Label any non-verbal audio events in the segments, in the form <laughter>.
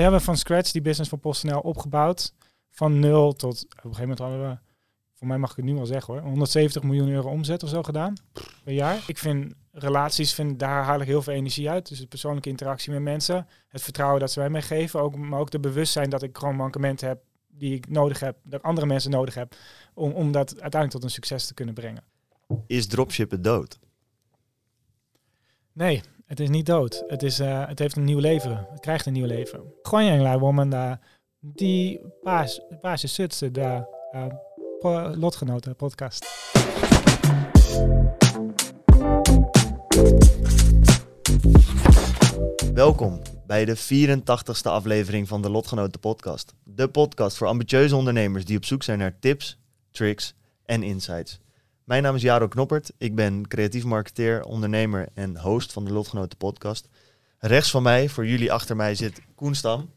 We hebben van scratch die business van PostNL opgebouwd. Van nul tot, op een gegeven moment hadden we, voor mij mag ik het nu wel zeggen hoor, 170 miljoen euro omzet of zo gedaan per jaar. Ik vind relaties, vind, daar haal ik heel veel energie uit. Dus de persoonlijke interactie met mensen, het vertrouwen dat ze mij meegeven, ook, maar ook de bewustzijn dat ik gewoon mankementen heb die ik nodig heb, dat andere mensen nodig heb, om, om dat uiteindelijk tot een succes te kunnen brengen. Is dropshippen dood? Nee, het is niet dood. Het, is, uh, het heeft een nieuw leven. Het krijgt een nieuw leven. Gewoon woman die paas, paasje zutse daar, uh, lotgenoten podcast. Welkom bij de 84ste aflevering van de Lotgenoten podcast. De podcast voor ambitieuze ondernemers die op zoek zijn naar tips, tricks en insights. Mijn naam is Jaro Knoppert. Ik ben creatief marketeer, ondernemer en host van de Lotgenoten podcast. Rechts van mij, voor jullie achter mij, zit Koen Stam.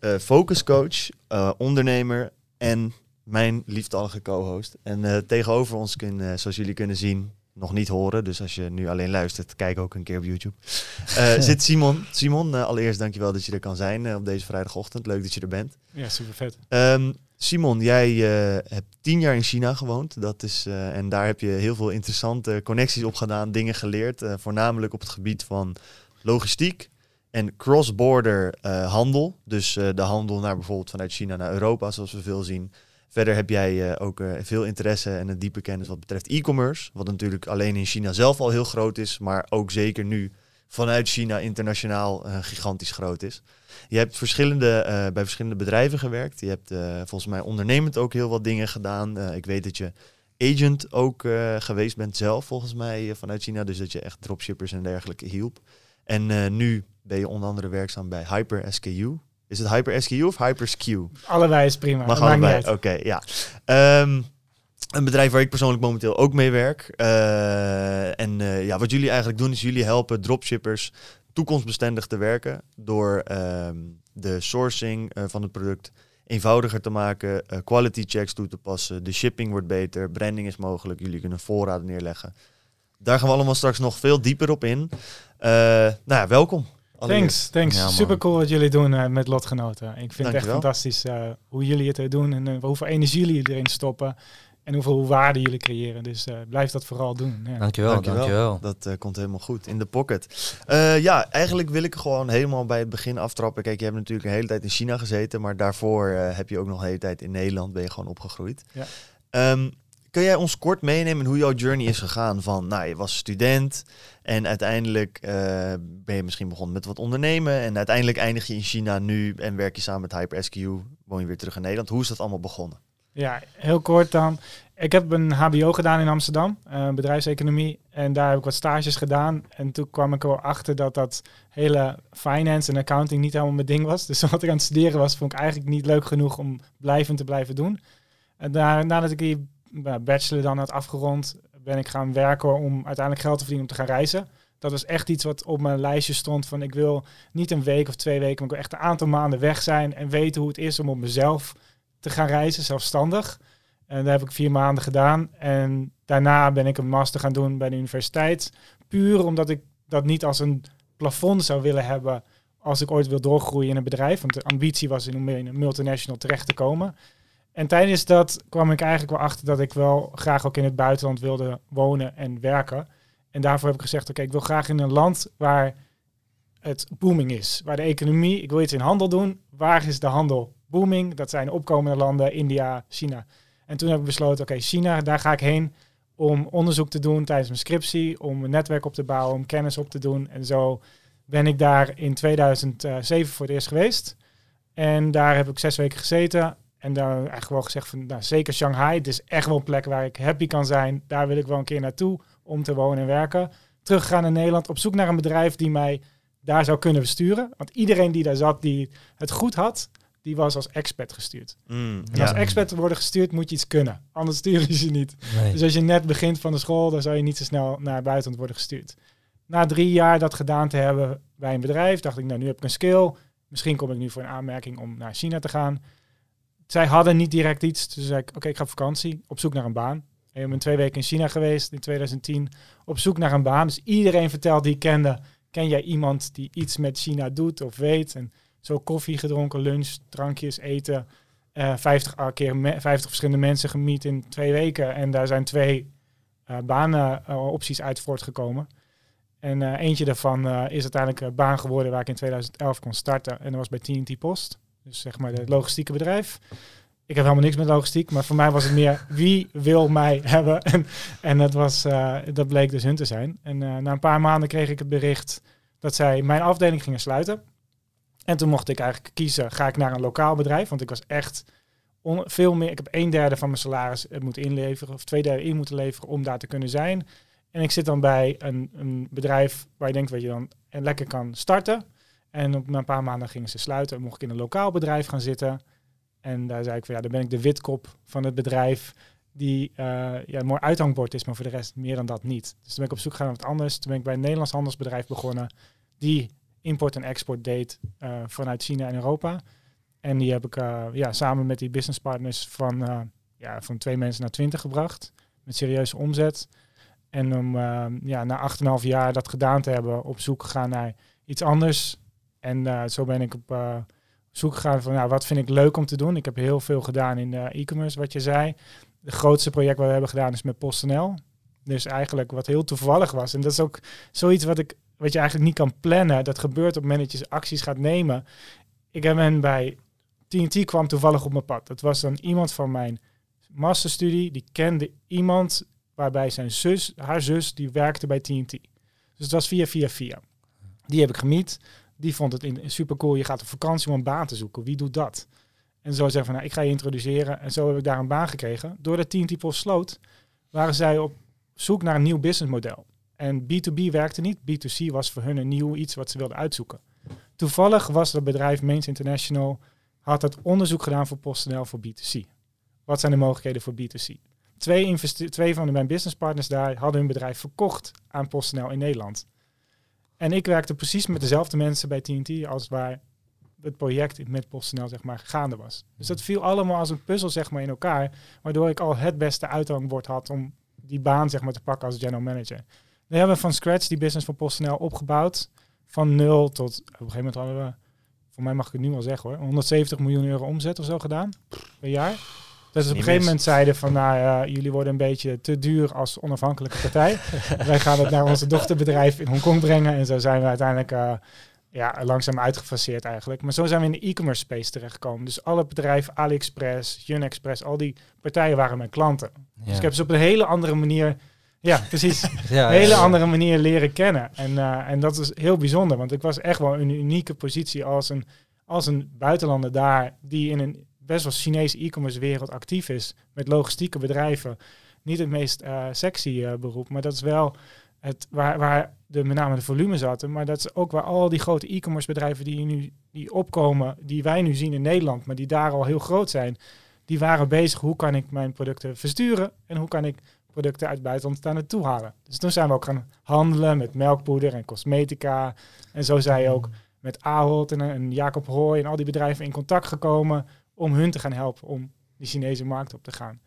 Uh, focuscoach, uh, ondernemer en mijn lieftallige co-host. En uh, tegenover ons, kun, zoals jullie kunnen zien, nog niet horen. Dus als je nu alleen luistert, kijk ook een keer op YouTube. <laughs> zit Simon. Simon, allereerst dankjewel dat je er kan zijn op deze vrijdagochtend. Leuk dat je er bent. Ja, super vet. Um, Simon, jij uh, hebt tien jaar in China gewoond. Dat is, uh, en daar heb je heel veel interessante connecties op gedaan, dingen geleerd. Uh, voornamelijk op het gebied van logistiek en cross-border handel. Dus de handel naar bijvoorbeeld vanuit China naar Europa, zoals we veel zien. Verder heb jij ook veel interesse en een diepe kennis wat betreft e-commerce. Wat natuurlijk alleen in China zelf al heel groot is, maar ook zeker nu vanuit China internationaal gigantisch groot is. Je hebt verschillende, uh, bij verschillende bedrijven gewerkt. Je hebt uh, volgens mij ondernemend ook heel wat dingen gedaan. Uh, ik weet dat je agent ook geweest bent zelf, volgens mij, vanuit China. Dus dat je echt dropshippers en dergelijke hielp. En nu ben je onder andere werkzaam bij Hyper SKU. Is het Hyper SKU of Hyper SKU? Allebei is prima. Mag allebei, oké, okay, ja. Um, een bedrijf waar ik persoonlijk momenteel ook mee werk. en ja, wat jullie eigenlijk doen is jullie helpen dropshippers toekomstbestendig te werken door ehm, de sourcing uh, van het product eenvoudiger te maken, uh, quality checks toe te passen, de shipping wordt beter, branding is mogelijk, jullie kunnen voorraden neerleggen. Daar gaan we allemaal straks nog veel dieper op in. Uh, nou ja, welkom. Thanks, thanks. Ja, Super cool wat jullie doen met lotgenoten. Ik vind het echt fantastisch hoe jullie het doen en hoeveel energie jullie erin stoppen en hoeveel waarde jullie creëren. Dus uh, blijf dat vooral doen. Ja. Dankjewel, dankjewel, dankjewel. Dat uh, komt helemaal goed. In de pocket. Uh, ja, eigenlijk wil ik gewoon helemaal bij het begin aftrappen. Kijk, je hebt natuurlijk een hele tijd in China gezeten, maar daarvoor heb je ook nog een hele tijd in Nederland, ben je gewoon opgegroeid. Ja. Um, kun jij ons kort meenemen hoe jouw journey is gegaan? Van, nou, je was student en uiteindelijk ben je misschien begonnen met wat ondernemen. En uiteindelijk eindig je in China nu en werk je samen met HyperSQ. Woon je weer terug in Nederland. Hoe is dat allemaal begonnen? Ja, heel kort dan. Ik heb een HBO gedaan in Amsterdam, uh, bedrijfseconomie. En daar heb ik wat stages gedaan. En toen kwam ik er wel achter dat dat hele finance en accounting niet helemaal mijn ding was. Dus <laughs> wat ik aan het studeren was, vond ik eigenlijk niet leuk genoeg om blijvend te blijven doen. En daar, nadat ik die bachelor dan had afgerond, ben ik gaan werken om uiteindelijk geld te verdienen om te gaan reizen. Dat was echt iets wat op mijn lijstje stond van ik wil niet een week of twee weken, maar ik wil echt een aantal maanden weg zijn en weten hoe het is om op mezelf te gaan reizen, zelfstandig. En daar heb ik vier maanden gedaan. En daarna ben ik een master gaan doen bij de universiteit. Puur omdat ik dat niet als een plafond zou willen hebben als ik ooit wil doorgroeien in een bedrijf. Want de ambitie was in een multinational terecht te komen. En tijdens dat kwam ik eigenlijk wel achter dat ik wel graag ook in het buitenland wilde wonen en werken. En daarvoor heb ik gezegd, oké, ik wil graag in een land waar het booming is. Waar de economie, ik wil iets in handel doen. Waar is de handel booming? Dat zijn opkomende landen, India, China. En toen heb ik besloten, oké, China, daar ga ik heen om onderzoek te doen tijdens mijn scriptie, om een netwerk op te bouwen, om kennis op te doen. En zo ben ik daar in 2007 voor het eerst geweest. En daar heb ik zes weken gezeten. En daar eigenlijk wel gezegd van, nou, zeker Shanghai, het is echt wel een plek waar ik happy kan zijn. Daar wil ik wel een keer naartoe om te wonen en werken. Teruggegaan naar Nederland, op zoek naar een bedrijf die mij daar zou kunnen besturen. Want iedereen die daar zat, die het goed had, die was als expert gestuurd. Mm, En ja. als expert te worden gestuurd, moet je iets kunnen. Anders <laughs> sturen ze je niet. Nee. Dus als je net begint van de school, dan zou je niet zo snel naar het buitenland worden gestuurd. Na drie jaar dat gedaan te hebben bij een bedrijf, dacht ik, nou nu heb ik een skill. Misschien kom ik nu voor een aanmerking om naar China te gaan. Zij hadden niet direct iets. Dus zei ik, oké, ik ga op vakantie, op zoek naar een baan. Ik ben twee weken in China geweest in 2010, op zoek naar een baan. Dus iedereen vertelt die ik kende, ken jij iemand die iets met China doet of weet? En zo koffie gedronken, lunch, drankjes, eten. eh 50 a- keer me- 50 verschillende mensen gemiet in twee weken. En daar zijn twee eh banenopties uit voortgekomen. En eh, eentje daarvan eh, is uiteindelijk een baan geworden waar ik in 2011 kon starten. En dat was bij TNT Post. Dus zeg maar het logistieke bedrijf. Ik heb helemaal niks met logistiek, maar voor mij was het meer <laughs> wie wil mij hebben. <laughs> En, en dat, was, eh, dat bleek dus hun te zijn. En eh, na een paar maanden kreeg ik het bericht dat zij mijn afdeling gingen sluiten. En toen mocht ik eigenlijk kiezen, ga ik naar een lokaal bedrijf? Want ik was echt veel meer, ik heb een derde van mijn salaris eh, moeten inleveren, of twee derde in moeten leveren om daar te kunnen zijn. En ik zit dan bij een, een bedrijf waar je denkt dat je dan en lekker kan starten. En op een paar maanden gingen ze sluiten. Mocht ik in een lokaal bedrijf gaan zitten. En daar zei ik van ja, dan ben ik de witkop van het bedrijf die eh, ja, een mooi uithangbord is, maar voor de rest meer dan dat niet. Dus toen ben ik op zoek gegaan naar wat anders. Toen ben ik bij een Nederlands handelsbedrijf begonnen die import en export deed eh, vanuit China en Europa. En die heb ik eh, ja, samen met die businesspartners van, eh, ja, van twee mensen naar twintig gebracht. Met serieuze omzet. En om eh, ja, na 8,5 jaar dat gedaan te hebben, op zoek gegaan naar iets anders. En zo ben ik op zoek gegaan van nou, wat vind ik leuk om te doen. Ik heb heel veel gedaan in e-commerce, wat je zei. De grootste project wat we hebben gedaan is met PostNL. Dus eigenlijk wat heel toevallig was. En dat is ook zoiets wat, ik, wat je eigenlijk niet kan plannen. Dat gebeurt op het moment dat je acties gaat nemen. Ik heb hen bij TNT kwam toevallig op mijn pad. Dat was dan iemand van mijn masterstudie. Die kende iemand waarbij zijn zus, haar zus, die werkte bij TNT. Dus het was via, via, via. Die heb ik gemiet. Die vond het in, super cool. Je gaat op vakantie om een baan te zoeken. Wie doet dat? En zo zeggen van, nou, ik ga je introduceren. En zo heb ik daar een baan gekregen. Doordat TNT Post sloot, waren zij op zoek naar een nieuw businessmodel. En B2B werkte niet. B2C was voor hun een nieuw iets wat ze wilden uitzoeken. Toevallig was het bedrijf Mains International, had het onderzoek gedaan voor PostNL voor B2C. Wat zijn de mogelijkheden voor B2C? Twee, twee van mijn businesspartners daar hadden hun bedrijf verkocht aan PostNL in Nederland. En ik werkte precies met dezelfde mensen bij TNT als waar het project met PostNL zeg maar gaande was. Dus dat viel allemaal als een puzzel zeg maar in elkaar, waardoor ik al het beste uithangbord had om die baan zeg maar te pakken als general manager. We hebben van scratch die business van PostNL opgebouwd, van nul tot op een gegeven moment hadden we, voor mij mag ik het nu wel zeggen hoor, 170 miljoen euro omzet of zo gedaan per jaar. Dus op een gegeven moment zeiden van, nou ja, jullie worden een beetje te duur als onafhankelijke partij. <laughs> Wij gaan het naar onze dochterbedrijf in Hongkong brengen. En zo zijn we uiteindelijk eh, ja, langzaam uitgefaseerd eigenlijk. Maar zo zijn we in de e-commerce space terechtgekomen. Dus alle bedrijven, AliExpress, Junexpress, al die partijen waren mijn klanten. Dus ik heb ze op een hele andere manier, ja precies, <laughs> ja, een hele ja, ja. andere manier leren kennen. En, eh, en dat is heel bijzonder, want ik was echt wel in een unieke positie als een, als een buitenlander daar, die in een best wel Chinese e-commerce wereld actief is, met logistieke bedrijven. Niet het meest eh, sexy eh, beroep, maar dat is wel het, waar, waar de, met name de volume zaten. Maar dat is ook waar al die grote e-commerce bedrijven die nu die opkomen, die wij nu zien in Nederland, maar die daar al heel groot zijn, die waren bezig, hoe kan ik mijn producten versturen en hoe kan ik producten uit het buitenland daar naartoe halen. Dus toen zijn we ook gaan handelen met melkpoeder en cosmetica. En zo zijn je ook met Ahold en, Jacob Hooy en al die bedrijven in contact gekomen om hun te gaan helpen om die Chinese markt op te gaan.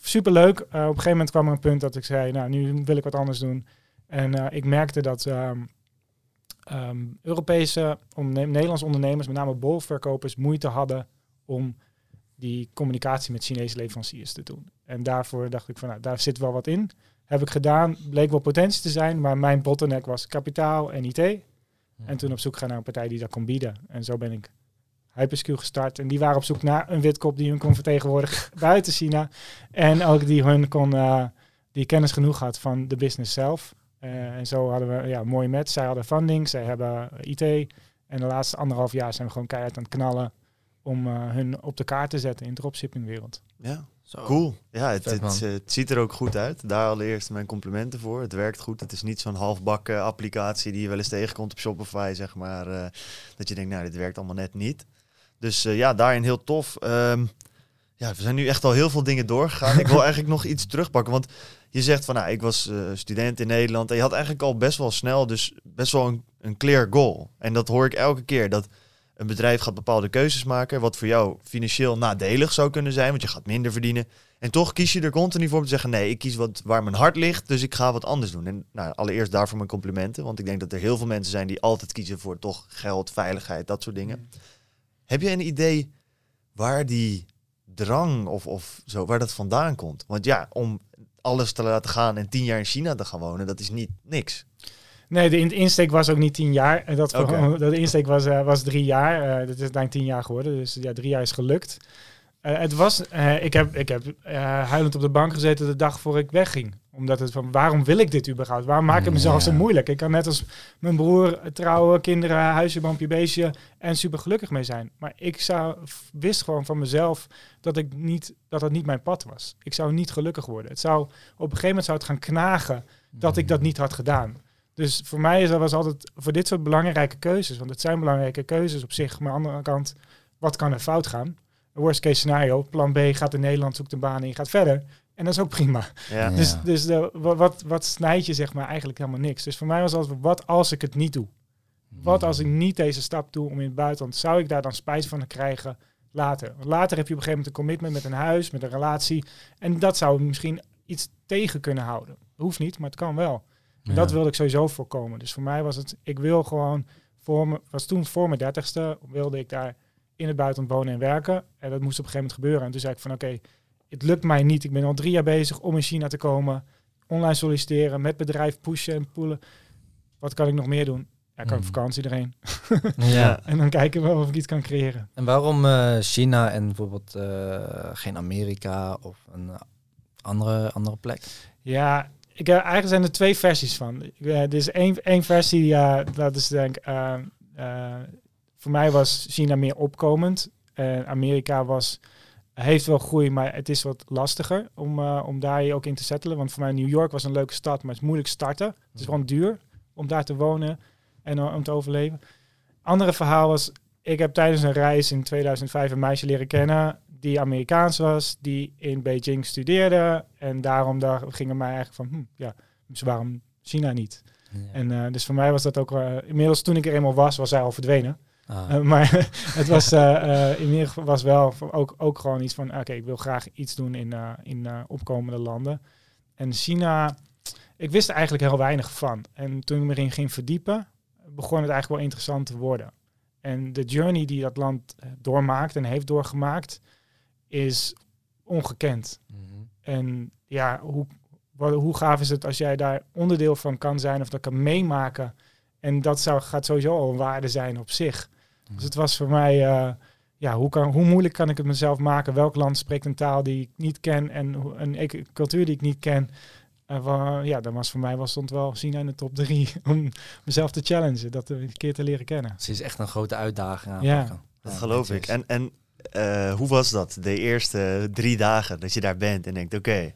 Superleuk. Eh, op een gegeven moment kwam er een punt dat ik zei, nou nu wil ik wat anders doen. En eh, ik merkte dat ehm, ehm, Europese, onderne- Nederlandse ondernemers, met name bolverkopers, moeite hadden om die communicatie met Chinese leveranciers te doen. En daarvoor dacht ik van, nou, daar zit wel wat in. Heb ik gedaan, bleek wel potentie te zijn, maar mijn bottleneck was kapitaal en IT. En toen op zoek gaan naar een partij die dat kon bieden. En zo ben ik Hyperscale gestart. En die waren op zoek naar een witkop die hun kon vertegenwoordigen <laughs> buiten China. En ook die hun kon, eh, die kennis genoeg had van de business zelf. Eh, en zo hadden we ja, een mooie match. Zij hadden funding, zij hebben IT. En de laatste anderhalf jaar zijn we gewoon keihard aan het knallen om eh, hun op de kaart te zetten in de dropshipping wereld. Ja. Zo. Cool. Ja, het, Vet, het, man. eh, het ziet er ook goed uit. Daar allereerst mijn complimenten voor. Het werkt goed. Het is niet zo'n halfbakken applicatie die je wel eens tegenkomt op Shopify, zeg maar. eh, dat je denkt, nou, dit werkt allemaal net niet. Dus eh, ja, daarin heel tof. Ehm, ja, we zijn nu echt al heel veel dingen doorgegaan. ik wil <laughs> eigenlijk nog iets terugpakken. Want je zegt van, nou, ik was eh, student in Nederland. En je had eigenlijk al best wel snel, dus best wel een, een clear goal. En dat hoor ik elke keer. Dat een bedrijf gaat bepaalde keuzes maken. Wat voor jou financieel nadelig zou kunnen zijn. Want je gaat minder verdienen. En toch kies je er continu voor om te zeggen: nee, ik kies wat waar mijn hart ligt. Dus ik ga wat anders doen. En nou, allereerst daarvoor mijn complimenten. Want ik denk dat er heel veel mensen zijn die altijd kiezen voor toch geld, veiligheid, dat soort dingen. Heb je een idee waar die drang of, of zo, waar dat vandaan komt? Want ja, om alles te laten gaan en tien jaar in China te gaan wonen, dat is niet niks. Nee, de in- insteek was ook niet tien jaar. En <laughs> Dat, de insteek was, eh, was drie jaar. Eh, dat is uiteindelijk tien jaar geworden. Dus ja, drie jaar is gelukt. Eh, het was, eh, ik heb, ik heb eh, huilend op de bank gezeten de dag voor ik wegging. Omdat het van, waarom wil ik dit überhaupt? Waarom maak ik mezelf zo moeilijk? Ik kan net als mijn broer trouwen, kinderen, huisje, boompje, beestje en super gelukkig mee zijn. Maar ik zou, wist gewoon van mezelf dat ik niet, dat dat niet mijn pad was. Ik zou niet gelukkig worden. Het zou, op een gegeven moment zou het gaan knagen dat ik dat niet had gedaan. Dus voor mij is dat was altijd voor dit soort belangrijke keuzes, want het zijn belangrijke keuzes op zich. Maar aan de andere kant, wat kan er fout gaan? Worst case scenario, plan B gaat in Nederland, zoekt een baan en je gaat verder. En dat is ook prima. Ja. Dus, dus de, wa- wat, wat snijd je zeg maar eigenlijk helemaal niks. Dus voor mij was altijd, wat als ik het niet doe? Wat als ik niet deze stap doe om in het buitenland, zou ik daar dan spijt van krijgen later? Want later heb je op een gegeven moment een commitment met een huis, met een relatie. En dat zou misschien iets tegen kunnen houden. Hoeft niet, maar het kan wel. Dat wilde ik sowieso voorkomen. Dus voor mij was het, ik wil gewoon, voor me, was toen voor mijn dertigste, wilde ik daar in het buitenland wonen en werken. En dat moest op een gegeven moment gebeuren. En toen zei ik van oké, het lukt mij niet. Ik ben al drie jaar bezig om in China te komen. Online solliciteren, met bedrijf pushen en poelen. Wat kan ik nog meer doen? Ja, kan ik Mhm. vakantie erheen. <laughs> Ja. En dan kijken we of ik iets kan creëren. En waarom eh, China en bijvoorbeeld eh, geen Amerika of een andere, andere plek? Ja, ik, heb eigenlijk zijn er twee versies van. Eh, er is één, één versie, ja, dat is denk ik... eh, eh, voor mij was China meer opkomend. En Amerika was, heeft wel groei, maar het is wat lastiger om, eh, om daar je ook in te settelen. Want voor mij New York was een leuke stad, maar het is moeilijk starten. Het is gewoon duur om daar te wonen en eh, om te overleven. Andere verhaal was, ik heb tijdens een reis in 2005 een meisje leren kennen die Amerikaans was, die in Beijing studeerde. En daarom daar gingen mij eigenlijk van, hm, ja, dus waarom China niet? En eh, dus voor mij was dat ook, eh, inmiddels toen ik er eenmaal was, was zij al verdwenen. Ah. Eh, maar <laughs> het was in ieder geval was wel ook, ook gewoon iets van, oké, ik wil graag iets doen in, in opkomende landen. En China, ik wist er eigenlijk heel weinig van. En toen ik me erin ging verdiepen, begon het eigenlijk wel interessant te worden. En de journey die dat land doormaakt en heeft doorgemaakt, is ongekend. Mhm. En ja, hoe, wat, hoe gaaf is het als jij daar onderdeel van kan zijn of dat kan meemaken. En dat zou, gaat sowieso al een waarde zijn op zich. Dus het was voor mij, eh, ja, hoe, kan, hoe moeilijk kan ik het mezelf maken? Welk land spreekt een taal die ik niet ken en een eco- cultuur die ik niet ken? En ja, dan was voor mij was, stond wel China in de top drie <laughs> om mezelf te challengen, dat een keer te leren kennen. Het is echt een grote uitdaging aan. Ja. Dat Ja, geloof ik. En, en eh, hoe was dat, de eerste drie dagen dat je daar bent en denkt, oké,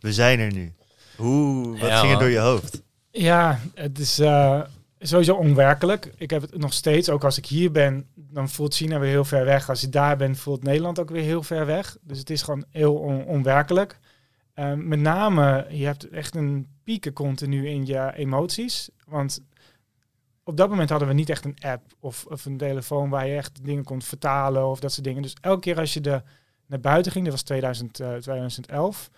we zijn er nu. Hoe, wat Ja, ging er door je hoofd? Ja, het is eh, sowieso onwerkelijk. Ik heb het nog steeds, ook als ik hier ben, dan voelt China weer heel ver weg. Als je daar bent, voelt Nederland ook weer heel ver weg. Dus het is gewoon heel on- onwerkelijk. Eh, met name, je hebt echt een pieken continu in je emoties. Want op dat moment hadden we niet echt een app of, of een telefoon waar je echt dingen kon vertalen of dat soort dingen. Dus elke keer als je er naar buiten ging, dat was 2000, eh, 2011,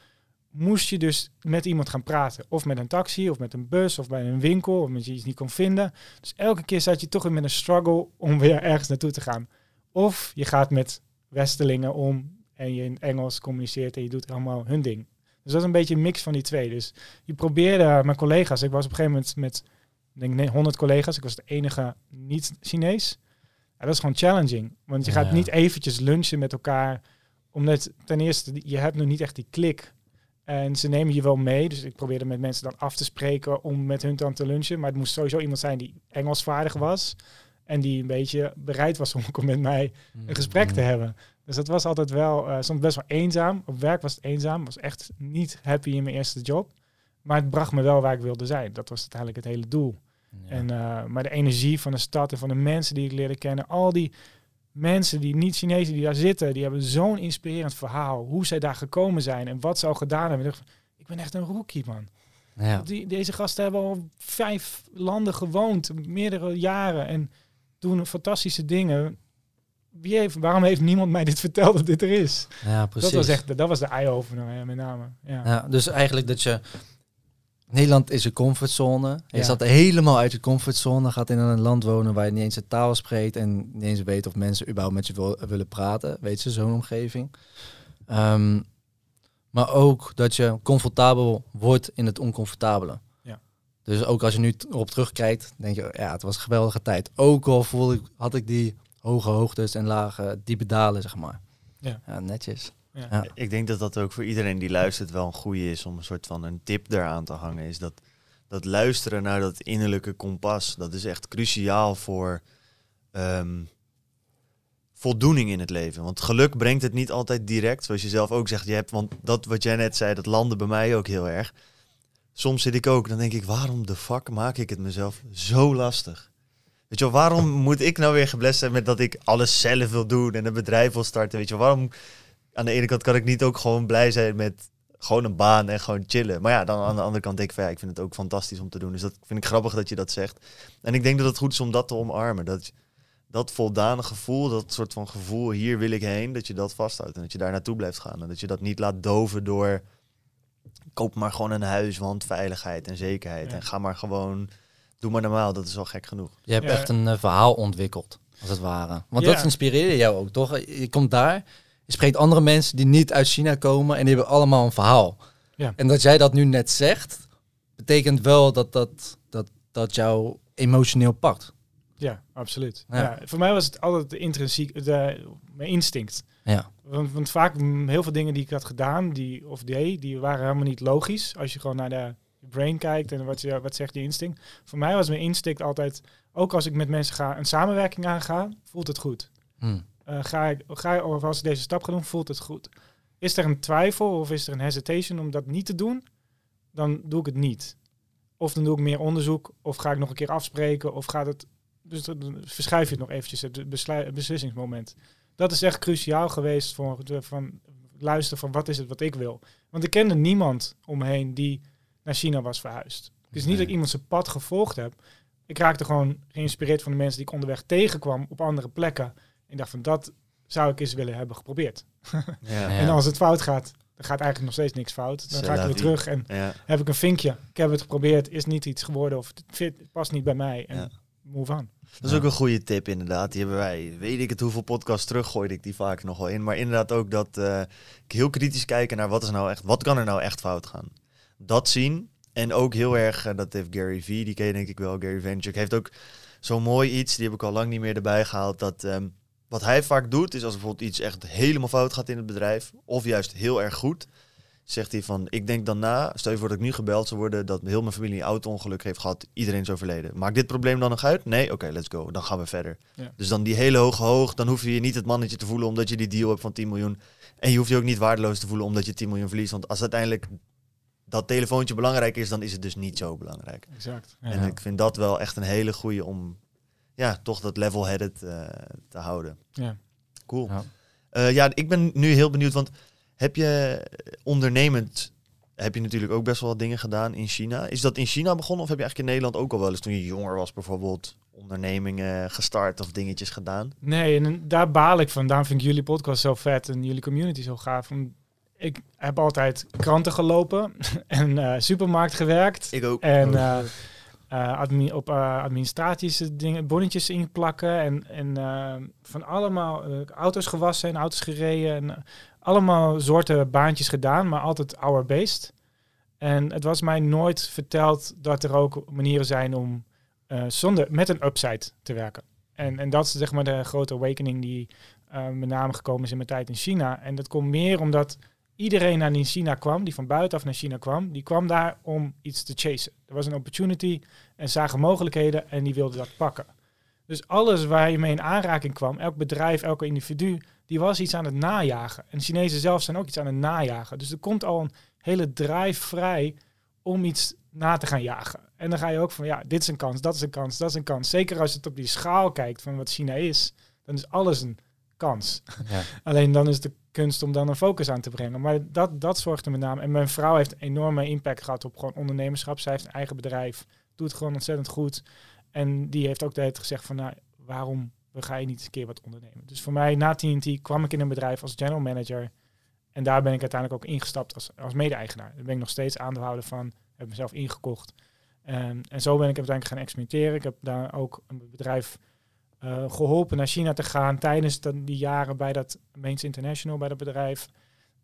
moest je dus met iemand gaan praten. Of met een taxi, of met een bus, of bij een winkel, of met je iets niet kon vinden. Dus elke keer zat je toch weer met een struggle om weer ergens naartoe te gaan. Of je gaat met Westelingen om en je in Engels communiceert en je doet allemaal hun ding. Dus dat is een beetje een mix van die twee. Dus je probeerde, mijn collega's, ik was op een gegeven moment met denk nee, 100 collega's, ik was de enige niet-Chinees. Ja, dat is gewoon challenging, want je Ja. gaat niet eventjes lunchen met elkaar, omdat ten eerste, je hebt nog niet echt die klik. En ze nemen je wel mee, dus ik probeerde met mensen dan af te spreken om met hun dan te lunchen. Maar het moest sowieso iemand zijn die Engels vaardig was. En die een beetje bereid was om met mij een gesprek te hebben. Dus dat was altijd wel, uh, soms best wel eenzaam. Op werk was het eenzaam. Was echt niet happy in mijn eerste job. Maar het bracht me wel waar ik wilde zijn. Dat was uiteindelijk het hele doel. En, uh, maar de energie van de stad en van de mensen die ik leerde kennen, al die mensen die niet Chinezen die daar zitten, die hebben zo'n inspirerend verhaal. Hoe zij daar gekomen zijn en wat ze al gedaan hebben. Ik ben echt een rookie, man. Ja. Die, deze gasten hebben al vijf landen gewoond, meerdere jaren en doen fantastische dingen. Wie heeft, waarom heeft niemand mij dit <laughs> verteld dat dit er is? Ja, precies. Dat was echt, dat was de eye-opener met name. Ja. ja. dus eigenlijk dat je Nederland is een comfortzone. Je zat helemaal uit je comfortzone, gaat in een land wonen waar je niet eens de taal spreekt en niet eens weet of mensen überhaupt met je willen praten. Weet je, zo'n omgeving. Ehm, maar ook dat je comfortabel wordt in het oncomfortabele. Ja. Dus ook als je nu erop terugkijkt, denk je, ja, het was een geweldige tijd. Ook al voelde ik, had ik die hoge hoogtes en lage diepe dalen, zeg maar. Ja, ja netjes. Ja. Ik denk dat dat ook voor iedereen die luistert wel een goede is om een soort van een tip eraan te hangen. Is dat, dat luisteren naar dat innerlijke kompas, dat is echt cruciaal voor um, voldoening in het leven. Want geluk brengt het niet altijd direct, zoals je zelf ook zegt. Je hebt, want dat wat jij net zei, dat landde bij mij ook heel erg. Soms zit ik ook, dan denk ik, waarom de fuck maak ik het mezelf zo lastig? Weet je wel, waarom moet ik nou weer geblest zijn met dat ik alles zelf wil doen en een bedrijf wil starten? Weet je wel, waarom aan de ene kant kan ik niet ook gewoon blij zijn met gewoon een baan en gewoon chillen. Maar ja, dan aan de andere kant denk ik van ja, ik vind het ook fantastisch om te doen. Dus dat vind ik grappig dat je dat zegt. En ik denk dat het goed is om dat te omarmen. Dat, dat voldane gevoel, dat soort van gevoel, hier wil ik heen, dat je dat vasthoudt. En dat je daar naartoe blijft gaan. En dat je dat niet laat doven door koop maar gewoon een huis, want veiligheid en zekerheid. En ga maar gewoon, doe maar normaal, dat is al gek genoeg. Je hebt echt een uh, verhaal ontwikkeld, als het ware. Want dat inspireerde jou ook, toch? Je komt daar je spreekt andere mensen die niet uit China komen en die hebben allemaal een verhaal. Ja. En dat jij dat nu net zegt, betekent wel dat dat, dat, dat jou emotioneel pakt. Ja, absoluut. Ja. voor mij was het altijd de intrinsiek, de, mijn instinct. Ja. Want, want, vaak heel veel dingen die ik had gedaan, die of deed, die waren helemaal niet logisch. Als je gewoon naar de brain kijkt en wat, je, wat zegt je instinct. Voor mij was mijn instinct altijd, ook als ik met mensen ga, een samenwerking aanga, voelt het goed. Hmm. Uh, ga, ik, ga ik, of als ik deze stap ga doen, voelt het goed. Is er een twijfel of is er een hesitation om dat niet te doen, dan doe ik het niet. Of dan doe ik meer onderzoek, of ga ik nog een keer afspreken, of gaat het. Dus dan verschuif je het nog eventjes, het beslissingsmoment. Dat is echt cruciaal geweest voor de, van luisteren van wat is het wat ik wil. Want ik kende niemand omheen die naar China was verhuisd. Het is niet dat ik iemand zijn pad gevolgd heb. Ik raakte gewoon geïnspireerd van de mensen die ik onderweg tegenkwam op andere plekken. Ik dacht van dat zou ik eens willen hebben geprobeerd. <laughs> Ja. en als het fout gaat, dan gaat eigenlijk nog steeds niks fout. Dan ga ik weer terug en heb ik een vinkje. Ik heb het geprobeerd, is niet iets geworden of het, fit, past niet bij mij. En move on. Dat is ook een goede tip inderdaad. Die hebben wij, weet ik het hoeveel podcasts terug gooide ik die vaak nog wel in. Maar inderdaad ook dat uh, ik heel kritisch kijken naar wat is nou echt, wat kan er nou echt fout gaan. Dat zien. En ook heel erg, uh, dat heeft Gary V, die ken je denk ik wel, Gary Vaynerchuk, heeft ook zo mooi iets, die heb ik al lang niet meer erbij gehaald, dat um, wat hij vaak doet, is als bijvoorbeeld iets echt helemaal fout gaat in het bedrijf, of juist heel erg goed, zegt hij van, ik denk dan na, stel je voor dat ik nu gebeld zou worden, dat heel mijn familie een auto-ongeluk heeft gehad, iedereen is overleden. Maakt dit probleem dan nog uit? Nee? Oké, let's go. Dan gaan we verder. Dus dan die hele hoge hoog, dan hoef je je niet het mannetje te voelen omdat je die deal hebt van 10 miljoen. En je hoeft je ook niet waardeloos te voelen omdat je 10 miljoen verliest. Want als uiteindelijk dat telefoontje belangrijk is, dan is het dus niet zo belangrijk. Exact. En ik vind dat wel echt een hele goede om ja, toch dat level-headed uh, te houden. Ja. Cool. Ja. Uh, ja, ik ben nu heel benieuwd, want heb je ondernemend, heb je natuurlijk ook best wel wat dingen gedaan in China. Is dat in China begonnen of heb je eigenlijk in Nederland ook al wel eens toen je jonger was bijvoorbeeld ondernemingen gestart of dingetjes gedaan? Nee, en daar baal ik van. Daarom vind ik jullie podcast zo vet en jullie community zo gaaf. Ik heb altijd kranten gelopen <laughs> en uh, supermarkt gewerkt. Ik ook. En uh, <laughs> admi op uh, administratische dingen, bonnetjes inplakken en, en uh, van allemaal auto's gewassen en auto's gereden en allemaal soorten baantjes gedaan, maar altijd hour-based. En het was mij nooit verteld dat er ook manieren zijn om zonder, met een upside te werken. En, en dat is zeg maar de grote awakening die met name gekomen is in mijn tijd in China. En dat komt meer omdat iedereen naar China kwam, die van buitenaf naar China kwam, die kwam daar om iets te chasen. Er was een opportunity en zagen mogelijkheden en die wilden dat pakken. Dus alles waar je mee in aanraking kwam, elk bedrijf, elke individu, die was iets aan het najagen. En de Chinezen zelf zijn ook iets aan het najagen. Dus er komt al een hele drive vrij om iets na te gaan jagen. En dan ga je ook van, ja, dit is een kans, dat is een kans, dat is een kans. Zeker als je het op die schaal kijkt van wat China is, dan is alles een kans. Ja. <laughs> Alleen dan is de kunst om dan een focus aan te brengen. Maar dat, dat zorgt er met name. En mijn vrouw heeft een enorme impact gehad op gewoon ondernemerschap. Zij heeft een eigen bedrijf, doet gewoon ontzettend goed. En die heeft ook de hele gezegd van, nou, waarom ga je niet eens een keer wat ondernemen? Dus voor mij, na TNT, kwam ik in een bedrijf als general manager. En daar ben ik uiteindelijk ook ingestapt als, als mede-eigenaar. Daar ben ik nog steeds aandeelhouder van, heb mezelf ingekocht. En zo ben ik uiteindelijk gaan experimenteren. Ik heb daar ook een bedrijf eh, geholpen naar China te gaan tijdens de, die jaren bij dat Mains International, bij dat bedrijf.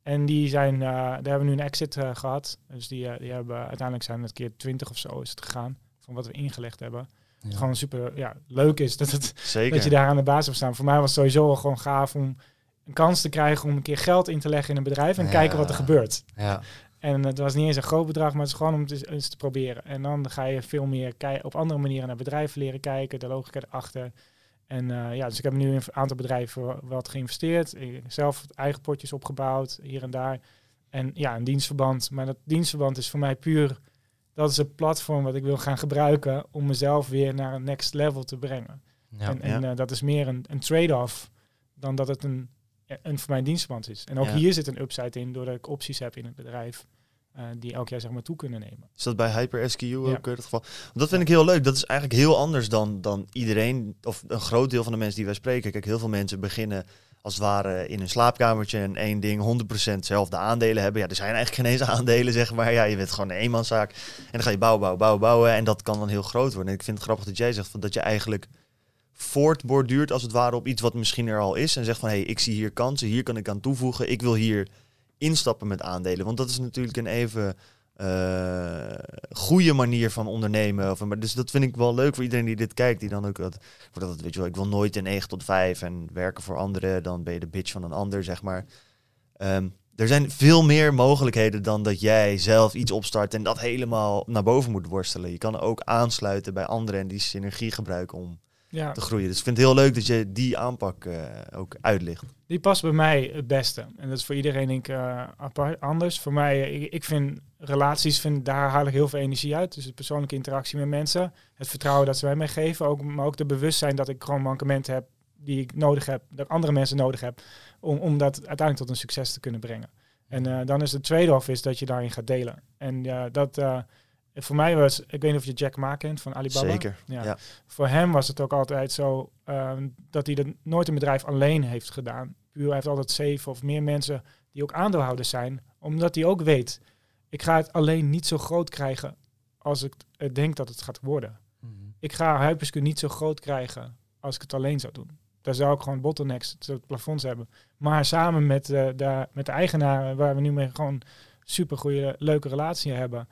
En die zijn, eh, daar hebben we nu een exit eh, gehad. Dus die, die hebben uiteindelijk zijn het keer 20 of zo is het gegaan van wat we ingelegd hebben. Ja. Gewoon super ja, leuk is dat, het, Zeker. dat je daar aan de basis op staat. Voor mij was het sowieso al gewoon gaaf om een kans te krijgen om een keer geld in te leggen in een bedrijf en Ja. kijken wat er gebeurt. Ja. En het was niet eens een groot bedrag, maar het is gewoon om het eens, te proberen. En dan ga je veel meer op andere manieren naar bedrijven leren kijken, de logica erachter. En eh, ja, dus ik heb nu in een aantal bedrijven wat geïnvesteerd. Ik zelf eigen potjes opgebouwd, hier en daar. En ja, een dienstverband. Maar dat dienstverband is voor mij puur, dat is het platform wat ik wil gaan gebruiken om mezelf weer naar een next level te brengen. Ja. en en Ja. eh, dat is meer een, een trade-off dan dat het een, een voor mij dienstverband is. En ook Ja. hier zit een upside in, doordat ik opties heb in het bedrijf. Eh, die elk jaar zeg maar toe kunnen nemen. Is dat bij HyperSQ ook Ja. het geval? Want dat vind ik heel leuk. Dat is eigenlijk heel anders dan, dan iedereen, of een groot deel van de mensen die wij spreken. Kijk, heel veel mensen beginnen als het ware in een slaapkamertje en één ding 100% zelf de aandelen hebben. Ja, er zijn eigenlijk geen eens <laughs> aandelen, zeg maar. Ja, je bent gewoon een eenmanszaak. En dan ga je bouwen, bouwen, bouwen, bouwen. En dat kan dan heel groot worden. En ik vind het grappig dat jij zegt van, dat je eigenlijk voortborduurt als het ware op iets wat misschien er al is. En zegt van, hé, hey, ik zie hier kansen, hier kan ik aan toevoegen. Ik wil hier instappen met aandelen. Want dat is natuurlijk een even eh goede manier van ondernemen. Of, maar dus dat vind ik wel leuk voor iedereen die dit kijkt. Die dan ook voor dat, weet je wel, ik wil nooit in 9 tot 5 en werken voor anderen. Dan ben je de bitch van een ander, zeg maar. Ehm, er zijn veel meer mogelijkheden dan dat jij zelf iets opstart en dat helemaal naar boven moet worstelen. Je kan ook aansluiten bij anderen en die synergie gebruiken om Ja, te groeien. Dus ik vind het heel leuk dat je die aanpak eh, ook uitlicht. die past bij mij het beste. En dat is voor iedereen denk ik eh, apart anders. Voor mij, eh, ik, ik vind relaties, vind, daar haal ik heel veel energie uit. Dus de persoonlijke interactie met mensen. Het vertrouwen dat ze mij mee geven. Ook, maar ook de bewustzijn dat ik gewoon mankementen heb die ik nodig heb. Dat andere mensen nodig heb. Om, om dat uiteindelijk tot een succes te kunnen brengen. En dan is de trade-off is dat je daarin gaat delen. En ja, dat voor mij was, ik weet niet of je Jack Ma kent van Alibaba. Zeker. Ja. Ja. Voor hem was het ook altijd zo ehm, dat hij dat nooit een bedrijf alleen heeft gedaan. Puur, hij heeft altijd zeven of meer mensen die ook aandeelhouders zijn. Omdat hij ook weet, ik ga het alleen niet zo groot krijgen als ik eh, denk dat het gaat worden. Mhm. Ik ga Hyperscale niet zo groot krijgen als ik het alleen zou doen. Daar zou ik gewoon bottlenecks, soort plafonds hebben. Maar samen met, eh, de, met de eigenaar, waar we nu mee gewoon super goede, leuke relatie hebben,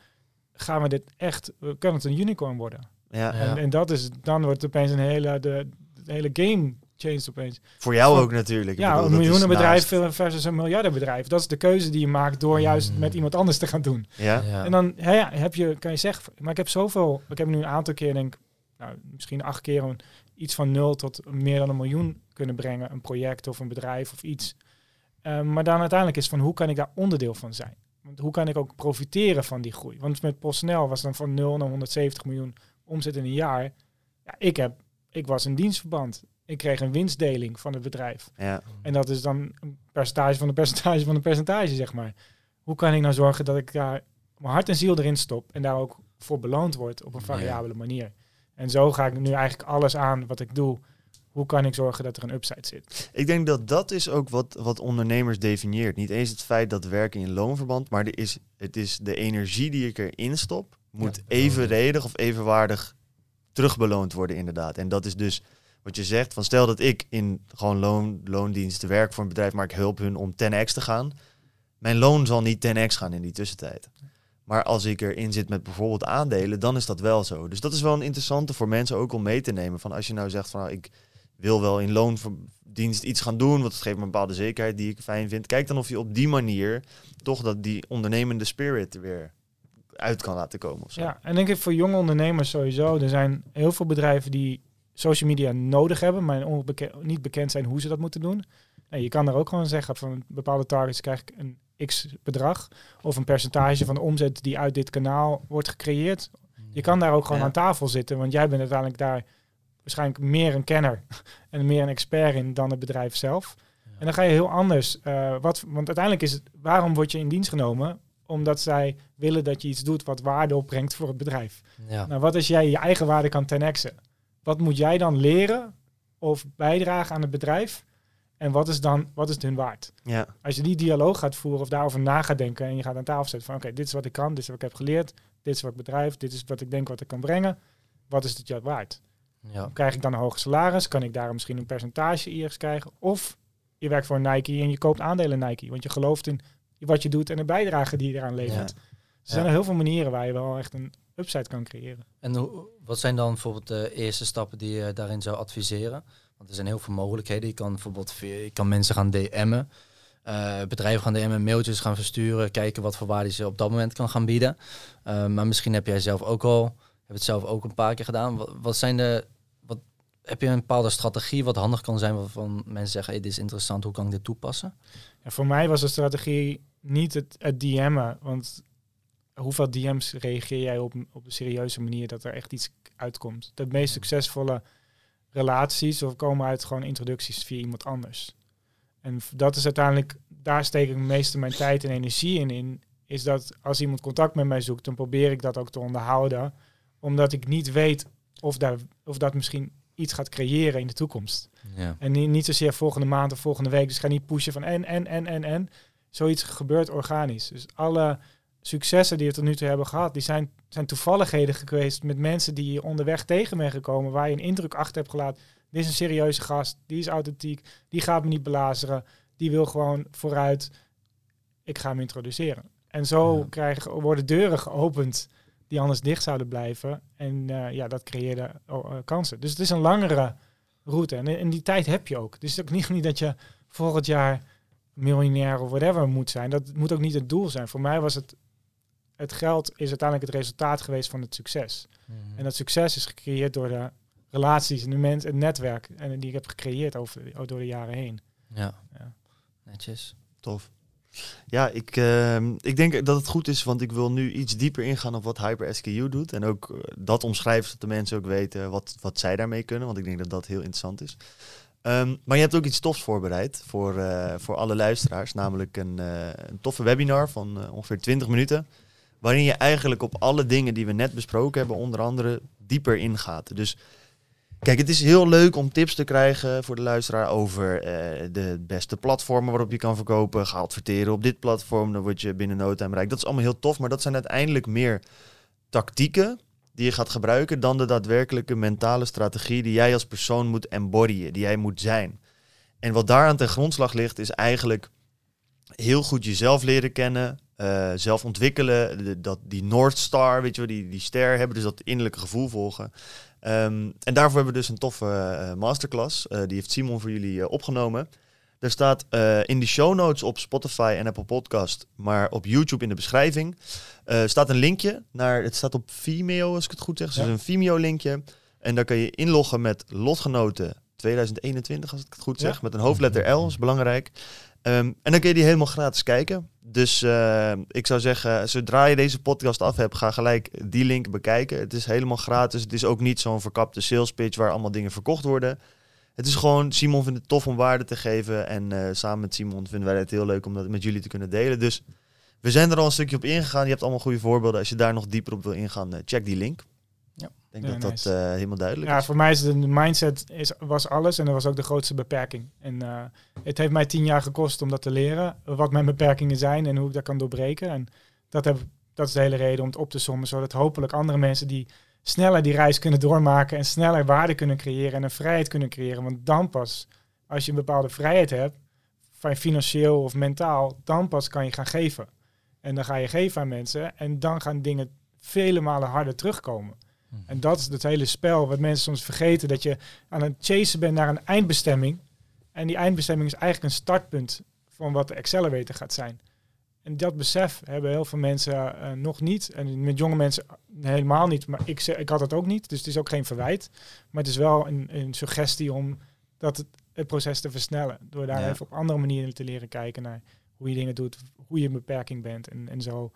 gaan we dit echt, kan het een unicorn worden. Ja. Ja. En, en dat is, dan wordt het opeens een hele, de, de hele game changed opeens. Voor jou Voor- ook natuurlijk. Ja, bedoel, een miljoenenbedrijf naast- versus een miljardenbedrijf. Dat is de keuze die je maakt door juist Mm. met iemand anders te gaan doen. Ja. Ja. En dan ja, ja, heb je, kan je zeggen, maar ik heb zoveel, ik heb nu een aantal keer, denk ik, nou, misschien acht keer een, iets van nul tot meer dan een miljoen kunnen brengen. Een project of een bedrijf of iets. Eh, maar dan uiteindelijk is van hoe kan ik daar onderdeel van zijn? Want hoe kan ik ook profiteren van die groei? Want met PostNL was dan van 0 naar 170 miljoen omzet in een jaar. Ja, ik, heb, ik was een dienstverband. Ik kreeg een winstdeling van het bedrijf. Ja. En dat is dan een percentage van een percentage van een percentage, zeg maar. Hoe kan ik nou zorgen dat ik daar mijn hart en ziel erin stop en daar ook voor beloond word op een variabele manier? En zo ga ik nu eigenlijk alles aan wat ik doe. Hoe kan ik zorgen dat er een upside zit? Ik denk dat dat is ook wat, wat ondernemers definieert. Niet eens het feit dat werken in loonverband, maar er is, het is de energie die ik erin stop, moet Ja, evenredig of evenwaardig terugbeloond worden inderdaad. En dat is dus wat je zegt, van stel dat ik in gewoon loon, loondiensten werk voor een bedrijf, maar ik help hun om 10x te gaan. Mijn loon zal niet 10x gaan in die tussentijd. Maar als ik erin zit met bijvoorbeeld aandelen, dan is dat wel zo. Dus dat is wel een interessante voor mensen ook om mee te nemen. Van als je nou zegt van nou, ik wil wel in loondienst iets gaan doen, want het geeft me een bepaalde zekerheid die ik fijn vind. Kijk dan of je op die manier toch dat die ondernemende spirit er weer uit kan laten komen. Of zo. Ja, en denk ik voor jonge ondernemers sowieso. Er zijn heel veel bedrijven die social media nodig hebben, maar niet bekend zijn hoe ze dat moeten doen. Nee, je kan daar ook gewoon zeggen van bepaalde targets krijg ik een x bedrag of een percentage van de omzet die uit dit kanaal wordt gecreëerd. Je kan daar ook gewoon Ja. aan tafel zitten, want jij bent uiteindelijk daar waarschijnlijk meer een kenner <laughs> en meer een expert in dan het bedrijf zelf. En dan ga je heel anders. eh, wat, want uiteindelijk is het, waarom word je in dienst genomen? Omdat zij willen dat je iets doet wat waarde opbrengt voor het bedrijf. Ja. Nou, wat als jij je eigen waarde kan 10x'en? Wat moet jij dan leren of bijdragen aan het bedrijf? En wat is dan wat is het hun waard? Ja, Als je die dialoog gaat voeren of daarover na gaat denken en je gaat aan tafel zetten van oké, dit is wat ik kan, dit is wat ik heb geleerd, dit is wat ik bedrijf, dit is wat ik denk wat ik kan brengen. Wat is het je waard? Ja. Krijg ik dan een hoger salaris? Kan ik daar misschien een percentage eerst krijgen? Of je werkt voor Nike en je koopt aandelen Nike, want je gelooft in wat je doet en de bijdrage die je eraan levert. Ja. Er zijn er heel veel manieren waar je wel echt een upside kan creëren. En hoe, wat zijn dan bijvoorbeeld de eerste stappen die je daarin zou adviseren? Want er zijn heel veel mogelijkheden. Je kan bijvoorbeeld je kan mensen gaan DM'en. eh, bedrijven gaan DM'en, mailtjes gaan versturen. Kijken wat voor waarde je op dat moment kan gaan bieden. Eh, maar misschien heb jij zelf ook al, heb het zelf ook een paar keer gedaan. Wat, wat zijn de, heb je een bepaalde strategie wat handig kan zijn waarvan mensen zeggen, hey, dit is interessant, hoe kan ik dit toepassen? Ja, voor mij was de strategie niet het, het DM'en, want hoeveel DM's reageer jij op, op een serieuze manier dat er echt iets uitkomt? De meest succesvolle relaties of komen uit gewoon introducties via iemand anders. En dat is uiteindelijk, daar steek ik het meeste mijn tijd en energie in, in. Is dat als iemand contact met mij zoekt, dan probeer ik dat ook te onderhouden. Omdat ik niet weet of, daar, of dat misschien iets gaat creëren in de toekomst. Ja. En niet, niet zozeer volgende maand of volgende week. Dus ga niet pushen van en, en, en, en, en. Zoiets gebeurt organisch. Dus alle successen die we tot nu toe hebben gehad, die zijn, zijn toevalligheden geweest met mensen die je onderweg tegen bent gekomen, waar je een indruk achter hebt gelaten. Dit is een serieuze gast, die is authentiek, die gaat me niet belazeren, die wil gewoon vooruit. Ik ga hem introduceren. En zo Ja. krijgen, worden deuren geopend die anders dicht zouden blijven. En eh, ja, dat creëerde oh, eh, kansen. Dus het is een langere route. En, en die tijd heb je ook. Dus het is ook niet, niet dat je volgend jaar miljonair of whatever moet zijn. Dat moet ook niet het doel zijn. Voor mij was het, het geld is uiteindelijk het resultaat geweest van het succes. En dat succes is gecreëerd door de relaties en de mensen, het netwerk en die ik heb gecreëerd over, door de jaren heen. Ja. Ja. Netjes. tof. Ja, ik, ehm, ik denk dat het goed is, want ik wil nu iets dieper ingaan op wat HyperSKU doet. En ook eh, dat omschrijven, zodat de mensen ook weten wat, wat zij daarmee kunnen. Want ik denk dat dat heel interessant is. Ehm, maar je hebt ook iets tofs voorbereid voor, eh, voor alle luisteraars. Namelijk een, eh, een toffe webinar van ongeveer 20 minuten. Waarin je eigenlijk op alle dingen die we net besproken hebben, onder andere dieper ingaat. Dus Kijk, het is heel leuk om tips te krijgen voor de luisteraar over eh, de beste platformen waarop je kan verkopen. Ga adverteren op dit platform, dan word je binnen no time rijk. Dat is allemaal heel tof, maar dat zijn uiteindelijk meer tactieken die je gaat gebruiken dan de daadwerkelijke mentale strategie die jij als persoon moet embodyen, die jij moet zijn. En wat daaraan ten grondslag ligt, is eigenlijk heel goed jezelf leren kennen, eh, zelf ontwikkelen, dat, die North Star, weet je wel, die, die ster hebben, dus dat innerlijke gevoel volgen. Ehm, en daarvoor hebben we dus een toffe eh, masterclass. Eh, die heeft Simon voor jullie eh, opgenomen. Er staat in de show notes op Spotify en Apple Podcast, maar op YouTube in de beschrijving, staat een linkje naar, het staat op Vimeo als ik het goed zeg, dus Ja. een Vimeo linkje. En daar kan je inloggen met lotgenoten 2021 als ik het goed Ja. zeg, met een hoofdletter L, is belangrijk. Ehm, en dan kun je die helemaal gratis kijken. Dus eh, ik zou zeggen, zodra je deze podcast af hebt, ga gelijk die link bekijken. Het is helemaal gratis. Het is ook niet zo'n verkapte sales pitch waar allemaal dingen verkocht worden. Het is gewoon, Simon vindt het tof om waarde te geven. En eh, samen met Simon vinden wij het heel leuk om dat met jullie te kunnen delen. Dus we zijn er al een stukje op ingegaan. Je hebt allemaal goede voorbeelden. Als je daar nog dieper op wil ingaan, eh, check die link. Ja. Ik denk Ja, dat dat eh, helemaal duidelijk Ja, is. voor mij is de de mindset is, was alles en dat was ook de grootste beperking. En eh, het heeft mij tien jaar gekost om dat te leren, wat mijn beperkingen zijn en hoe ik dat kan doorbreken. En dat, heb, dat is de hele reden om het op te sommen, zodat hopelijk andere mensen die sneller die reis kunnen doormaken en sneller waarde kunnen creëren en een vrijheid kunnen creëren. Want dan pas, als je een bepaalde vrijheid hebt, van financieel of mentaal, dan pas kan je gaan geven. En dan ga je geven aan mensen en dan gaan dingen vele malen harder terugkomen. En dat is het hele spel wat mensen soms vergeten. Dat je aan het chasen bent naar een eindbestemming. En die eindbestemming is eigenlijk een startpunt van wat de accelerator gaat zijn. En dat besef hebben heel veel mensen eh, nog niet. En met jonge mensen helemaal niet. Maar ik, ik had het ook niet. Dus het is ook geen verwijt. Maar het is wel een, een suggestie om dat het, het proces te versnellen. Door daar Ja. even op andere manieren te leren kijken naar hoe je dingen doet, hoe je een beperking bent. En, en zo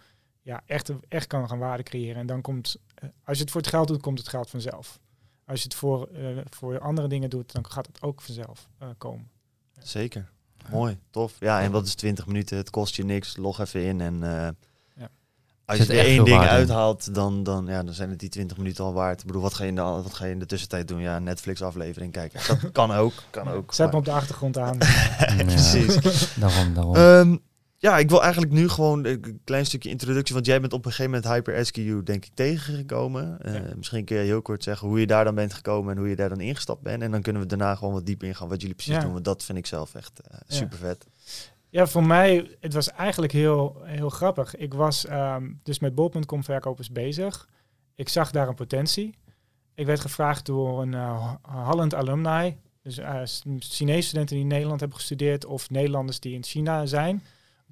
ja, echt, echt kan gaan waarde creëren. En dan komt, eh, als je het voor het geld doet, komt het geld vanzelf. Als je het voor, eh, voor andere dingen doet, dan gaat het ook vanzelf eh, komen. Zeker. Mooi, tof. Ja, en wat is 20 minuten? Het kost je niks. Log even in en eh, Ja. als je er één ding uithaalt, dan, dan, ja, dan zijn het die 20 minuten al waard. Ik bedoel, wat ga je in de, wat ga je in de tussentijd doen? Ja, Netflix aflevering kijken. Dat <laughs> kan ook, kan ook. Zet me maar- op de achtergrond aan. <laughs> Ja, Precies. Daarom, daarom. Ehm, ja, ik wil eigenlijk nu gewoon een klein stukje introductie. Want jij bent op een gegeven moment HyperSQ denk ik tegengekomen. Eh. Misschien kun je heel kort zeggen hoe je daar dan bent gekomen en hoe je daar dan ingestapt bent. En dan kunnen we daarna gewoon wat dieper ingaan wat jullie precies Ja. doen. Want dat vind ik zelf echt eh, Ja. super vet. Ja, voor mij, het was eigenlijk heel, heel grappig. Ik was ehm, dus met bol.com verkopers bezig. Ik zag daar een potentie. Ik werd gevraagd door een eh, Holland alumni, dus S- Chinese studenten die in Nederland hebben gestudeerd of Nederlanders die in China zijn,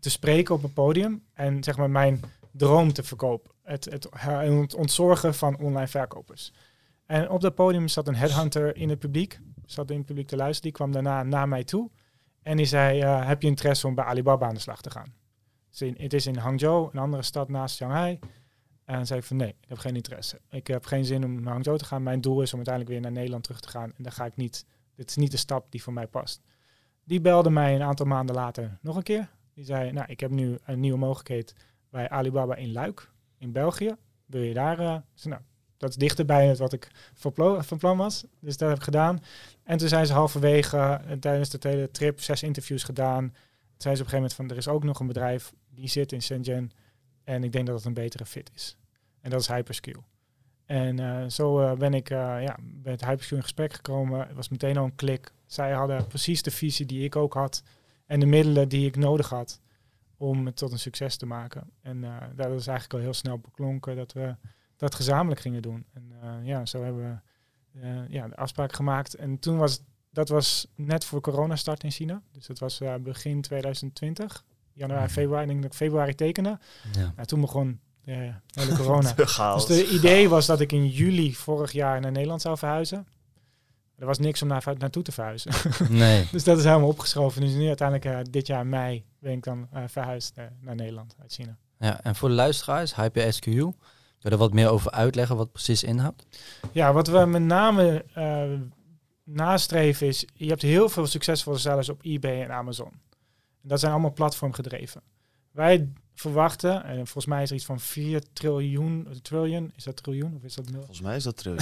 te spreken op een podium en zeg maar mijn droom te verkopen. Het, het, he- het ontzorgen van online verkopers. En op dat podium zat een headhunter in het publiek, zat in het publiek te luisteren, die kwam daarna naar mij toe. En die zei, eh, heb je interesse om bij Alibaba aan de slag te gaan? In- Het is in Hangzhou, een andere stad naast Shanghai. En zei ik van nee, ik heb geen interesse. Ik heb geen zin om naar Hangzhou te gaan. Mijn doel is om uiteindelijk weer naar Nederland terug te gaan. En dan ga ik niet, dit is niet de stap die voor mij past. Die belde mij een aantal maanden later nog een keer. Die zei, nou, ik heb nu een nieuwe mogelijkheid bij Alibaba in Luik, in België. Wil je daar? eh?" Ik zei, nou, dat is dichterbij het wat ik van plan was. Dus dat heb ik gedaan. En toen zijn ze halverwege eh, tijdens de hele trip zes interviews gedaan. Toen zei ze op een gegeven moment van er is ook nog een bedrijf die zit in Shenzhen en ik denk dat het een betere fit is. En dat is Hyperskill. En eh, zo ben ik ja, met Hyperskill in gesprek gekomen. Het was meteen al een klik. Zij hadden precies de visie die ik ook had en de middelen die ik nodig had om het tot een succes te maken. En eh dat is eigenlijk al heel snel beklonken dat we dat gezamenlijk gingen doen. En eh, ja, zo hebben we eh, ja, de afspraak gemaakt. En toen was dat was net voor corona start in China. Dus dat was begin 2020. Januari, Mhm. februari. Denk ik februari tekende. Ja. Nou, toen begon de hele corona. <laughs> Dus de idee was dat ik in juli vorig jaar naar Nederland zou verhuizen. Er was niks om naar, naartoe te verhuizen. <laughs> Nee. dus dat is helemaal opgeschoven. Dus nu uiteindelijk eh, dit jaar mei ben ik dan eh, verhuisd eh, naar Nederland uit China. Ja, en voor de luisteraars, HyperSQ, wil je er wat meer over uitleggen wat precies inhoudt? Ja, wat we met name nastreven is, je hebt heel veel succesvolle sellers op eBay en Amazon. En dat zijn allemaal platformgedreven. Wij verwachten, en volgens mij is er iets van 4 triljoen, triljoen, is dat triljoen of is dat nul? Volgens mij is dat <laughs> ja,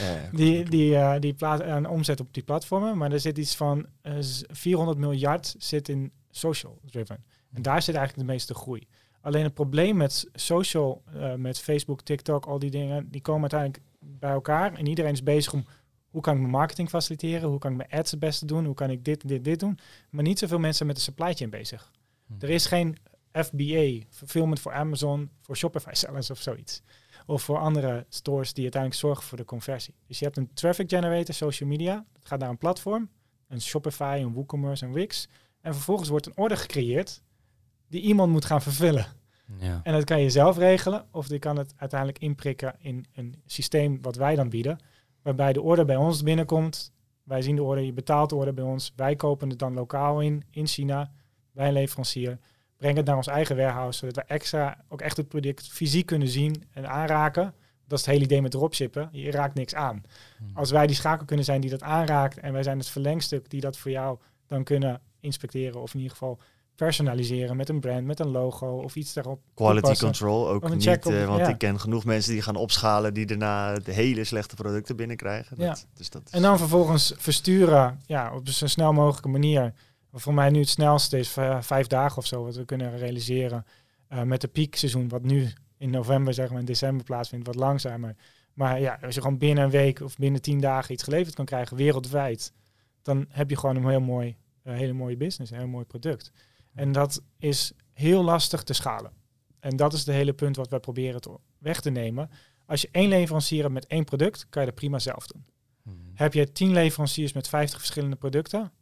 ja. Die, die, eh, die plaat een omzet op die platformen, maar er zit iets van eh, z- 400 miljard zit in social driven. En daar zit eigenlijk de meeste groei. Alleen het probleem met social, eh, met Facebook, TikTok, al die dingen, die komen uiteindelijk bij elkaar. En iedereen is bezig om hoe kan ik mijn marketing faciliteren, hoe kan ik mijn ads het beste doen, hoe kan ik dit, dit, dit doen. Maar niet zoveel mensen met de supply chain bezig. Er is geen FBA, fulfillment voor Amazon, voor Shopify sellers of zoiets. Of voor andere stores die uiteindelijk zorgen voor de conversie. Dus je hebt een traffic generator, social media. Dat gaat naar een platform. Een Shopify, een WooCommerce, een Wix. En vervolgens wordt een order gecreëerd die iemand moet gaan vervullen. Ja. En dat kan je zelf regelen. Of je kan het uiteindelijk inprikken in een systeem wat wij dan bieden. Waarbij de order bij ons binnenkomt. Wij zien de order, je betaalt de order bij ons. Wij kopen het dan lokaal in, in China. Bij een leverancier. Brengen het naar ons eigen warehouse. Zodat we extra ook echt het product fysiek kunnen zien en aanraken. Dat is het hele idee met dropshippen. Je raakt niks aan. Als wij die schakel kunnen zijn die dat aanraakt. En wij zijn het verlengstuk die dat voor jou dan kunnen inspecteren. Of in ieder geval personaliseren met een brand, met een logo of iets daarop. Quality toepassen. control ook niet, op- eh, want ja. ik ken genoeg mensen die gaan opschalen die daarna de hele slechte producten binnenkrijgen. Ja. Dus dat is, En dan vervolgens versturen ja, op zo snel mogelijke manier. Wat voor mij nu het snelste is, v- vijf dagen of zo, wat we kunnen realiseren. eh, met de piekseizoen, wat nu in november, zeg maar, in december plaatsvindt, wat langzamer. Maar ja, als je gewoon binnen een week of binnen tien dagen iets geleverd kan krijgen, wereldwijd, dan heb je gewoon een heel mooi, een hele mooie business, een heel mooi product. En dat is heel lastig te schalen. En dat is het hele punt wat wij proberen te weg te nemen. Als je één leverancier hebt met één product, kan je dat prima zelf doen. Mhm. Heb je 10 leveranciers met 50 verschillende producten,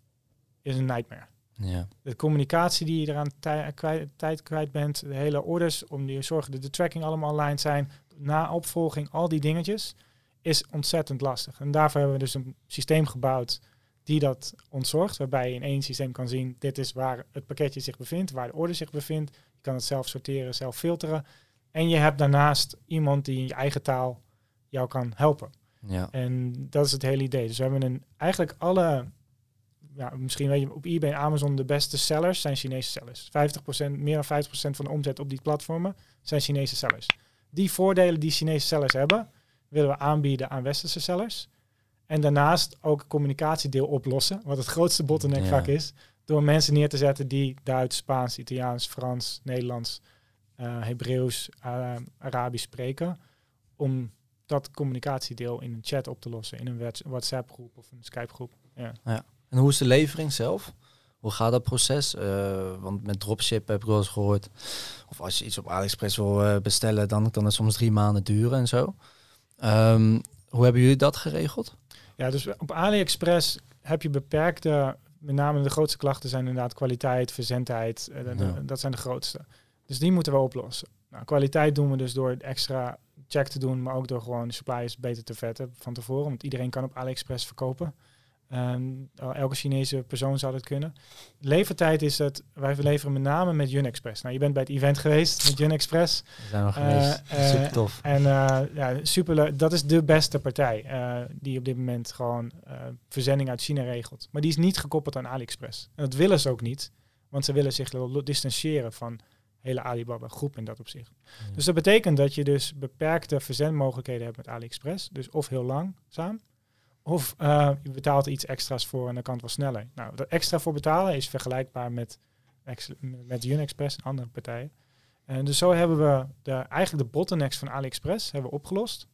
is een nightmare. Ja. De communicatie die je eraan tij- kwijt, tijd kwijt bent, de hele orders, om die zorgen dat de tracking allemaal online zijn, na opvolging, al die dingetjes, is ontzettend lastig. En daarvoor hebben we dus een systeem gebouwd die dat ontzorgt, waarbij je in één systeem kan zien, dit is waar het pakketje zich bevindt, waar de order zich bevindt. Je kan het zelf sorteren, zelf filteren. En je hebt daarnaast iemand die in je eigen taal jou kan helpen. Ja. En dat is het hele idee. Dus we hebben een, eigenlijk alle, ja, misschien weet je op eBay en Amazon de beste sellers zijn Chinese sellers. 50%, meer dan 50% van de omzet op die platformen zijn Chinese sellers. Die voordelen die Chinese sellers hebben, willen we aanbieden aan westerse sellers. En daarnaast ook communicatiedeel oplossen, wat het grootste bottleneck Ja. vaak is, door mensen neer te zetten die Duits, Spaans, Italiaans, Frans, Nederlands, eh Hebreeuws, eh, Arabisch spreken, om dat communicatiedeel in een chat op te lossen, in een whats- WhatsApp-groep of een Skype-groep. Ja. En hoe is de levering zelf? Hoe gaat dat proces? Eh, want met dropship heb ik wel eens gehoord. Of als je iets op AliExpress wil eh, bestellen, dan kan het soms drie maanden duren en zo. Ehm, hoe hebben jullie dat geregeld? ja, dus op AliExpress heb je beperkte, met name de grootste klachten zijn inderdaad kwaliteit, verzendheid, eh, de- de- Ja. dat zijn de grootste. Dus die moeten we oplossen. Nou, kwaliteit doen we dus door extra check te doen, maar ook door gewoon de suppliers beter te vetten van tevoren, want iedereen kan op AliExpress verkopen. Ehm, elke Chinese persoon zou dat kunnen. Levertijd is dat wij leveren met name met Junexpress. Nou, je bent bij het event geweest met Junexpress. We zijn nog Eh, geweest. eh, Super tof. En eh ja, superleuk. Dat is de beste partij eh, die op dit moment gewoon eh, verzending uit China regelt. Maar die is niet gekoppeld aan AliExpress. En dat willen ze ook niet, want ze willen zich distancieren van hele Alibaba groep in dat opzicht. Dus dat betekent dat je dus beperkte verzendmogelijkheden hebt met AliExpress. Dus of heel langzaam, of eh, je betaalt iets extra's voor en dan kan het wel sneller. Nou, dat extra voor betalen is vergelijkbaar met, met Unexpress en andere partijen. En dus zo hebben we de, eigenlijk de bottlenecks van AliExpress hebben we opgelost.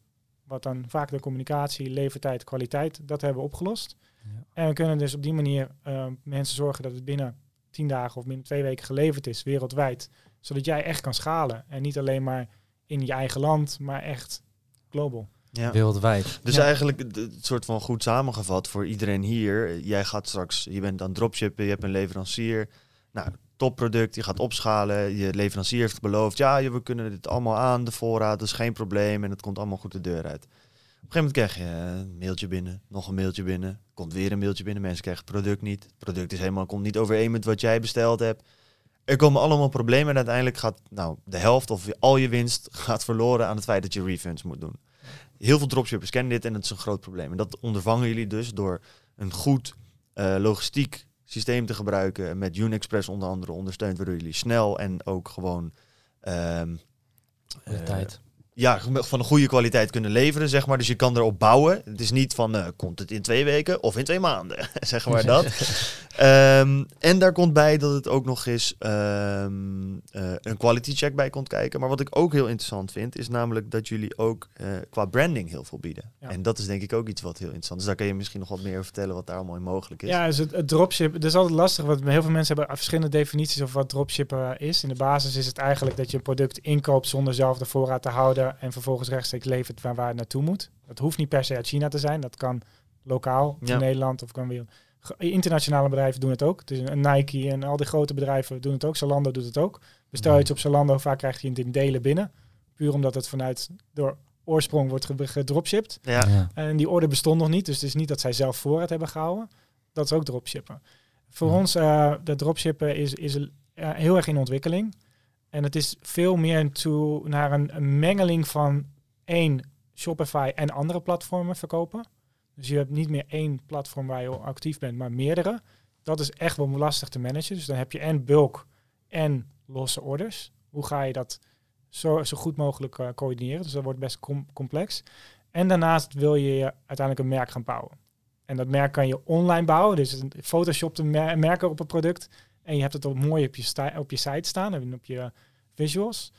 Wat dan vaak de communicatie, levertijd, kwaliteit, dat hebben we opgelost. Ja. En we kunnen dus op die manier eh, mensen zorgen dat het binnen tien dagen of binnen twee weken geleverd is, wereldwijd. Zodat jij echt kan schalen. En niet alleen maar in je eigen land, maar echt global. Ja. Wereldwijd. Dus Ja. eigenlijk het soort van goed samengevat voor iedereen hier. Jij gaat straks, je bent aan dropshippen, je hebt een leverancier. Nou, topproduct, je gaat opschalen. Je leverancier heeft beloofd, ja, we kunnen dit allemaal aan, de voorraad, dat is geen probleem. En het komt allemaal goed de deur uit. Op een gegeven moment krijg je een mailtje binnen, nog een mailtje binnen. Komt weer een mailtje binnen, mensen krijgen het product niet. Het product is helemaal, komt niet overeen met wat jij besteld hebt. Er komen allemaal problemen en uiteindelijk gaat nou, de helft of al je winst <laughs> gaat verloren aan het feit dat je refunds moet doen. Heel veel dropshippers kennen dit en het is een groot probleem. En dat ondervangen jullie dus door een goed eh, logistiek systeem te gebruiken. Met Unexpress onder andere ondersteund, waardoor jullie snel en ook gewoon ehm, De eh, tijd. Ja, van een goede kwaliteit kunnen leveren, zeg maar. Dus je kan erop bouwen. Het is niet van, eh, komt het in twee weken of in twee maanden, <laughs> zeg maar dat. <laughs> Ehm, en daar komt bij dat het ook nog eens ehm, eh, een quality check bij komt kijken. Maar wat ik ook heel interessant vind, is namelijk dat jullie ook eh, qua branding heel veel bieden. Ja. En dat is denk ik ook iets wat heel interessant is. Daar kan je misschien nog wat meer over vertellen wat daar allemaal in mogelijk is. Ja, dus het, het dropship, dat is altijd lastig. Want heel veel mensen hebben verschillende definities over wat dropshippen is. In de basis is het eigenlijk dat je een product inkoopt zonder zelf de voorraad te houden en vervolgens rechtstreeks levert waar, waar het naartoe moet. Dat hoeft niet per se uit China te zijn. Dat kan lokaal Ja. in Nederland of kan weer. Internationale bedrijven doen het ook. Dus een Nike en al die grote bedrijven doen het ook. Zalando doet het ook. Bestel je iets op Zalando, vaak krijg je het in delen binnen. Puur omdat het vanuit door oorsprong wordt ge- gedropshipped. Ja. Ja. En die order bestond nog niet, dus het is niet dat zij zelf voorraad hebben gehouden. Dat is ook dropshippen. Voor Ja. ons, eh de dropshippen is, is eh, heel erg in ontwikkeling. En het is veel meer toe naar een, een mengeling van één Shopify en andere platformen verkopen. Dus je hebt niet meer één platform waar je actief bent, maar meerdere. Dat is echt wel lastig te managen. Dus dan heb je en bulk en losse orders. Hoe ga je dat zo, zo goed mogelijk eh, coördineren? Dus dat wordt best com- complex. En daarnaast wil je uiteindelijk een merk gaan bouwen. En dat merk kan je online bouwen. Dus een Photoshop de mer- merken op het product. En je hebt het ook mooi op je, op je site staan en op je visuals.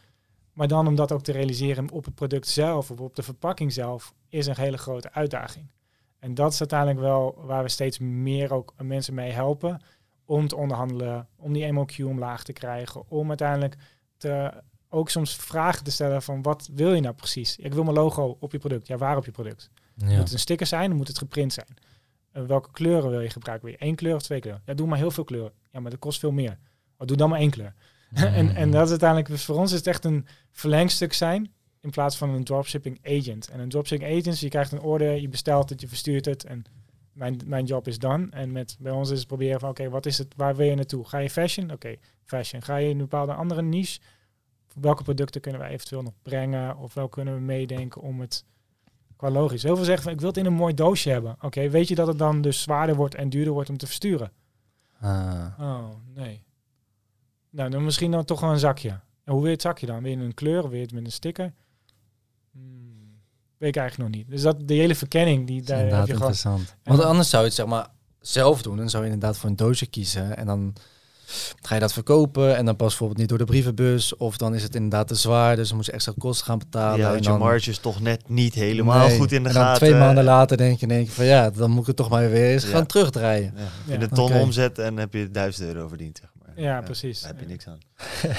Maar dan om dat ook te realiseren op het product zelf of op de verpakking zelf, is een hele grote uitdaging. En dat is uiteindelijk wel waar we steeds meer ook mensen mee helpen om te onderhandelen, om die MOQ omlaag te krijgen, om uiteindelijk te, ook soms vragen te stellen van wat wil je nou precies? Ik wil mijn logo op je product. Ja, waar op je product? Ja. Moet het een sticker zijn? Moet het geprint zijn. Eh, welke kleuren wil je gebruiken? Wil je één kleur of twee kleuren? Ja, doe maar heel veel kleuren. Ja, maar dat kost veel meer. Oh, doe dan maar één kleur. <laughs> en, en dat is uiteindelijk, dus voor ons is het echt een verlengstuk zijn in plaats van een dropshipping agent. En een dropshipping agent, je krijgt een order, je bestelt het, je verstuurt het en mijn, mijn job is done. En met, bij ons is het proberen van, oké, wat is het, waar wil je naartoe? Ga je fashion? Oké, fashion. Ga je in een bepaalde andere niche? Welke producten kunnen we eventueel nog brengen? Of wel kunnen we meedenken om het qua logisch. Heel veel zeggen van, ik wil het in een mooi doosje hebben. Oké, weet je dat het dan dus zwaarder wordt en duurder wordt om te versturen? Ah. Oh, nee. Nou, dan misschien dan toch wel een zakje. En hoe wil je het zakje dan? Wil je een kleur? Het met een sticker? Hmm, weet ik eigenlijk nog niet. Dus dat, de hele verkenning, die Dat is daar heb je interessant. Want anders zou je het zeg maar zelf doen. Dan zou je inderdaad voor een doosje kiezen. En dan ga je dat verkopen. En dan pas bijvoorbeeld niet door de brievenbus. Of dan is het inderdaad te zwaar. Dus dan moet je extra kosten gaan betalen. Je en je dan, marges toch net niet helemaal Nee. goed in de en dan gaten. twee maanden later denk je, denk je van ja, dan moet ik het toch maar weer eens Ja. gaan terugdraaien. Ja, Ja. In een ton omzet en heb je 1000 euro verdiend, zeg maar. Ja, precies. Daar heb je niks aan.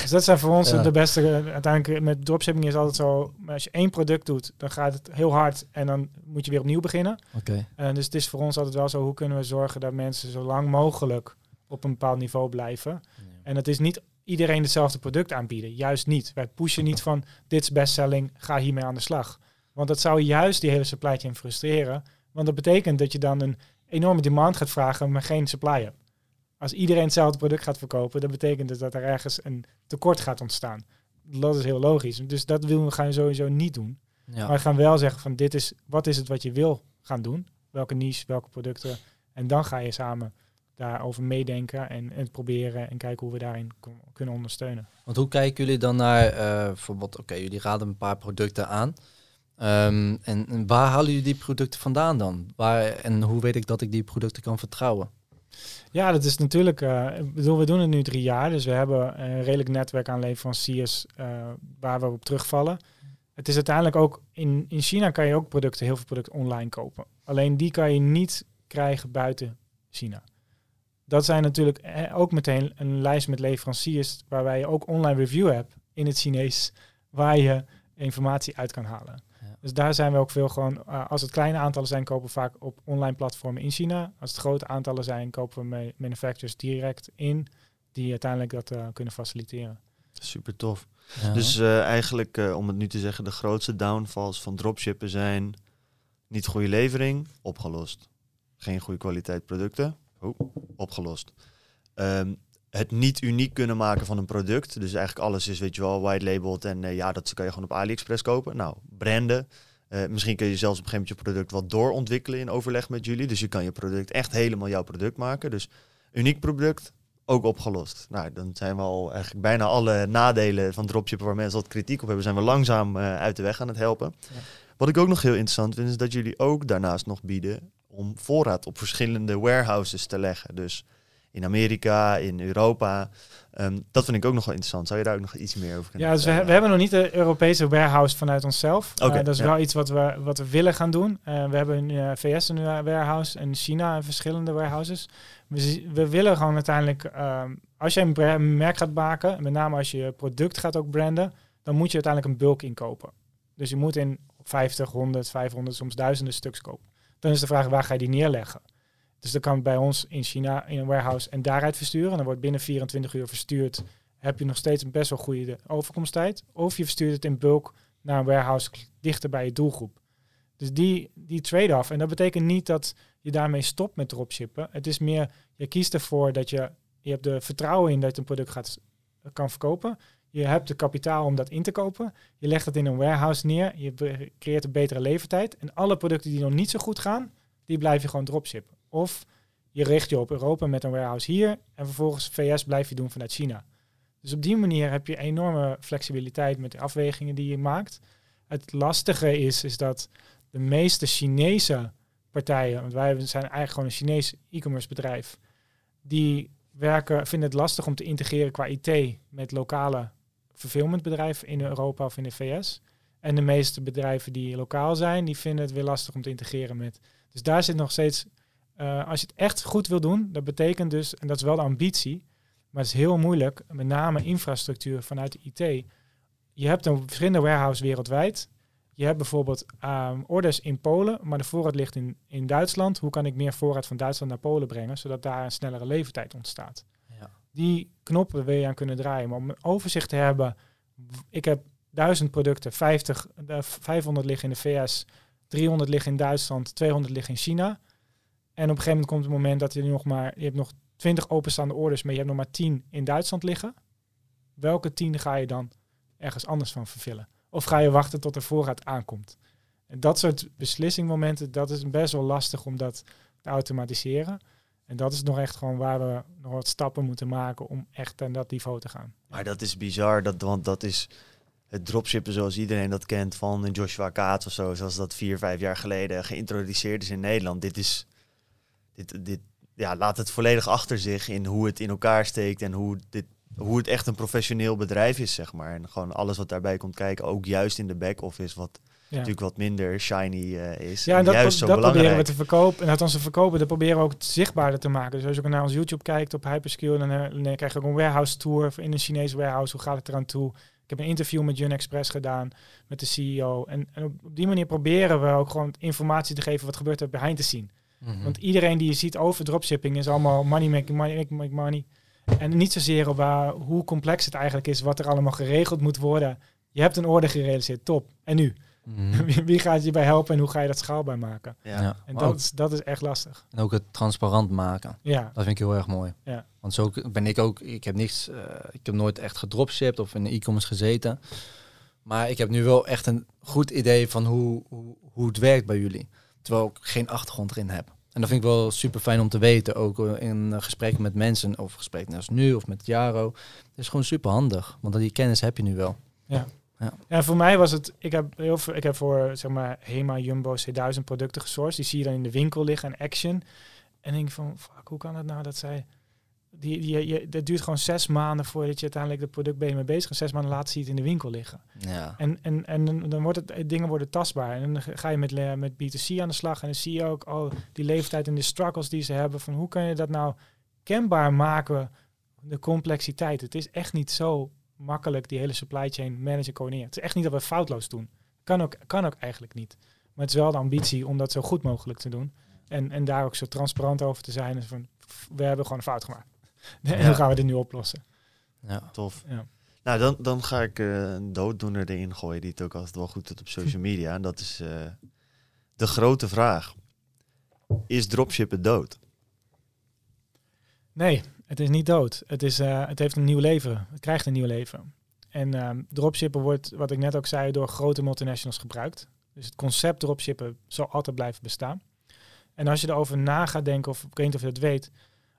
Dus dat zijn voor ons Ja. de beste. Uiteindelijk met dropshipping is altijd zo. maar Als je één product doet, dan gaat het heel hard en dan moet je weer opnieuw beginnen. Oké. Eh, dus het is voor ons altijd wel zo. Hoe kunnen we zorgen dat mensen zo lang mogelijk op een bepaald niveau blijven? En het is niet iedereen hetzelfde product aanbieden. Juist niet. Wij pushen niet van dit is bestselling, ga hiermee aan de slag. Want dat zou juist die hele supply chain frustreren. Want dat betekent dat je dan een enorme demand gaat vragen, maar geen supply hebt. Als iedereen hetzelfde product gaat verkopen, dat betekent dus dat er ergens een tekort gaat ontstaan. Dat is heel logisch. Dus dat willen we gaan sowieso niet doen. Ja. Maar we gaan wel zeggen van dit is, wat is het wat je wil gaan doen? Welke niche, welke producten? En dan ga je samen daarover meedenken en, het proberen en kijken hoe we daarin kunnen ondersteunen. Want hoe kijken jullie dan naar eh, bijvoorbeeld, oké, jullie raden een paar producten aan. Ehm, en, en waar halen jullie die producten vandaan dan? Waar, en hoe weet ik dat ik die producten kan vertrouwen? Ja, dat is natuurlijk, eh, ik bedoel, we doen het nu drie jaar, dus we hebben een redelijk netwerk aan leveranciers eh, waar we op terugvallen. Het is uiteindelijk ook, in, in China kan je ook producten, heel veel producten online kopen. Alleen die kan je niet krijgen buiten China. Dat zijn natuurlijk ook meteen een lijst met leveranciers waarbij je ook online review hebt in het Chinees, waar je informatie uit kan halen. Ja. Dus daar zijn we ook veel gewoon, eh, als het kleine aantallen zijn, kopen we vaak op online platformen in China. Als het grote aantallen zijn, kopen we manufacturers direct in, die uiteindelijk dat eh, kunnen faciliteren. Super tof. Ja. Dus eh, eigenlijk, eh, om het nu te zeggen, de grootste downfalls van dropshippen zijn niet goede levering, opgelost. Geen goede kwaliteit producten, oh, opgelost. Ehm, het niet uniek kunnen maken van een product. Dus eigenlijk alles is, weet je wel, white labeled. En eh, ja, dat kan je gewoon op AliExpress kopen. Nou, branden. Eh, misschien kun je zelfs op een gegeven moment je product wat doorontwikkelen in overleg met jullie. Dus je kan je product echt helemaal jouw product maken. Dus uniek product, ook opgelost. Nou, dan zijn we al eigenlijk bijna alle nadelen van dropshippen waar mensen wat kritiek op hebben, zijn we langzaam eh, uit de weg aan het helpen. Ja. Wat ik ook nog heel interessant vind, is dat jullie ook daarnaast nog bieden om voorraad op verschillende warehouses te leggen. Dus in Amerika, in Europa. Ehm, dat vind ik ook nog wel interessant. Zou je daar ook nog iets meer over kunnen Ja, dus we, we hebben nog niet de Europese warehouse vanuit onszelf. Oké, Eh, dat is ja. wel iets wat we, wat we willen gaan doen. Eh, we hebben in eh, VS een eh, warehouse en China een verschillende warehouses. We, we willen gewoon uiteindelijk, ehm, als je een merk gaat maken, met name als je je product gaat ook branden, dan moet je uiteindelijk een bulk inkopen. Dus je moet in 50, 100, 500, soms duizenden stuks kopen. Dan is de vraag, waar ga je die neerleggen? Dus dan kan het bij ons in China in een warehouse en daaruit versturen. Dan wordt binnen 24 uur verstuurd heb je nog steeds een best wel goede overkomsttijd. Of je verstuurt het in bulk naar een warehouse dichter bij je doelgroep. Dus die, die trade-off. En dat betekent niet dat je daarmee stopt met dropshippen. Het is meer, je kiest ervoor dat je, je hebt er vertrouwen in dat je een product gaat, kan verkopen. Je hebt de kapitaal om dat in te kopen. Je legt het in een warehouse neer. Je creëert een betere levertijd. En alle producten die nog niet zo goed gaan, die blijf je gewoon dropshippen. Of je richt je op Europa met een warehouse hier. En vervolgens VS blijf je doen vanuit China. Dus op die manier heb je enorme flexibiliteit met de afwegingen die je maakt. Het lastige is, is dat de meeste Chinese partijen, want wij zijn eigenlijk gewoon een Chinees e-commerce bedrijf, die werken, vinden het lastig om te integreren qua IT met lokale fulfillmentbedrijven in Europa of in de VS. En de meeste bedrijven die lokaal zijn, die vinden het weer lastig om te integreren met. Dus daar zit nog steeds, eh, als je het echt goed wil doen, dat betekent dus, en dat is wel de ambitie, maar het is heel moeilijk, met name infrastructuur vanuit de IT. Je hebt een verschillende warehouse wereldwijd. Je hebt bijvoorbeeld ehm, orders in Polen, maar de voorraad ligt in, in Duitsland. Hoe kan ik meer voorraad van Duitsland naar Polen brengen, zodat daar een snellere levertijd ontstaat? Die knoppen wil je aan kunnen draaien. Maar om een overzicht te hebben, ik heb 1000 producten, 50, eh, 500 liggen in de VS, 300 liggen in Duitsland, 200 liggen in China. En op een gegeven moment komt het moment dat je nog maar, je hebt nog 20 openstaande orders, maar je hebt nog maar 10 in Duitsland liggen. Welke 10 ga je dan ergens anders van vervullen? Of ga je wachten tot de voorraad aankomt? En dat soort beslissingmomenten, dat is best wel lastig om dat te automatiseren. En dat is nog echt gewoon waar we nog wat stappen moeten maken om echt aan dat niveau te gaan. Maar dat is bizar, dat, want dat is het dropshippen zoals iedereen dat kent van Joshua Kaats of zo, zoals dat vier, vijf jaar geleden geïntroduceerd is in Nederland. Dit is, dit, dit ja, laat het volledig achter zich in hoe het in elkaar steekt en hoe, dit, hoe het echt een professioneel bedrijf is, zeg maar. En gewoon alles wat daarbij komt kijken, ook juist in de back-office, wat. Natuurlijk wat minder shiny eh, is. Ja, en dat, juist dat zo proberen we te verkopen. En dat onze verkopen, dat proberen we ook zichtbaarder te maken. Dus als je ook naar ons YouTube kijkt op Hyperskill, dan, eh, dan krijg je ook een warehouse tour in een Chinese warehouse. Hoe gaat het eraan toe? Ik heb een interview met Jun Express gedaan, met de CEO. En, en op, die manier proberen we ook gewoon informatie te geven wat gebeurt er behind the scene. Mhm. Want iedereen die je ziet over dropshipping is allemaal money making money, make, make money. En niet zozeer op waar, hoe complex het eigenlijk is, wat er allemaal geregeld moet worden. Je hebt een orde gerealiseerd, top. En nu? <laughs> Wie, gaat je bij helpen en hoe ga je dat schaalbaar maken? Ja. Ja. En Maar dat ook, is, dat is echt lastig. en ook het transparant maken. Ja, Dat vind ik heel erg mooi. Ja. Want zo ben ik ook, ik heb niks, eh, ik heb nooit echt gedropshipped of in de e-commerce gezeten. Maar ik heb nu wel echt een goed idee van hoe, hoe, hoe het werkt bij jullie. Terwijl ik geen achtergrond erin heb. En dat vind ik wel super fijn om te weten. Ook in gesprekken met mensen, of gesprekken als nu of met Jaro. Het is gewoon super handig. Want die kennis heb je nu wel. En voor mij was het, ik heb heel veel, ik heb voor zeg maar Hema, Jumbo, C1000 producten gesourced. Die zie je dan in de winkel liggen en Action. En denk ik van, fuck, hoe kan het nou dat zij, die, die, je, dat duurt gewoon zes maanden voordat je uiteindelijk het product ben je mee bezig. En zes maanden later zie je het in de winkel liggen. Ja. En, en, en dan- wordt het, dingen worden tastbaar. En dan ga je met, met B2C aan de slag. En dan zie je ook oh, die leeftijd en de struggles die ze hebben. Van hoe kan je dat nou kenbaar maken, de complexiteit. Het is echt niet zo makkelijk, die hele supply chain managen coördineren. Het is echt niet dat we foutloos doen. Kan ook, kan ook eigenlijk niet. Maar het is wel de ambitie om dat zo goed mogelijk te doen. En, en daar ook zo transparant over te zijn. Dus van, we hebben gewoon een fout gemaakt. <laughs> En Ja. hoe gaan we dit nu oplossen? ja. Tof. Ja. Nou, dan, dan ga ik eh, een dooddoener erin gooien die het ook altijd wel goed doet op social media. En dat is eh, de grote vraag. Is dropshippen dood? Nee, het is niet dood. Het, is, eh, het heeft een nieuw leven. Het krijgt een nieuw leven. En ehm dropshippen wordt, wat ik net ook zei, door grote multinationals gebruikt. Dus het concept dropshippen zal altijd blijven bestaan. En als je erover na gaat denken, of ik weet niet of je het weet,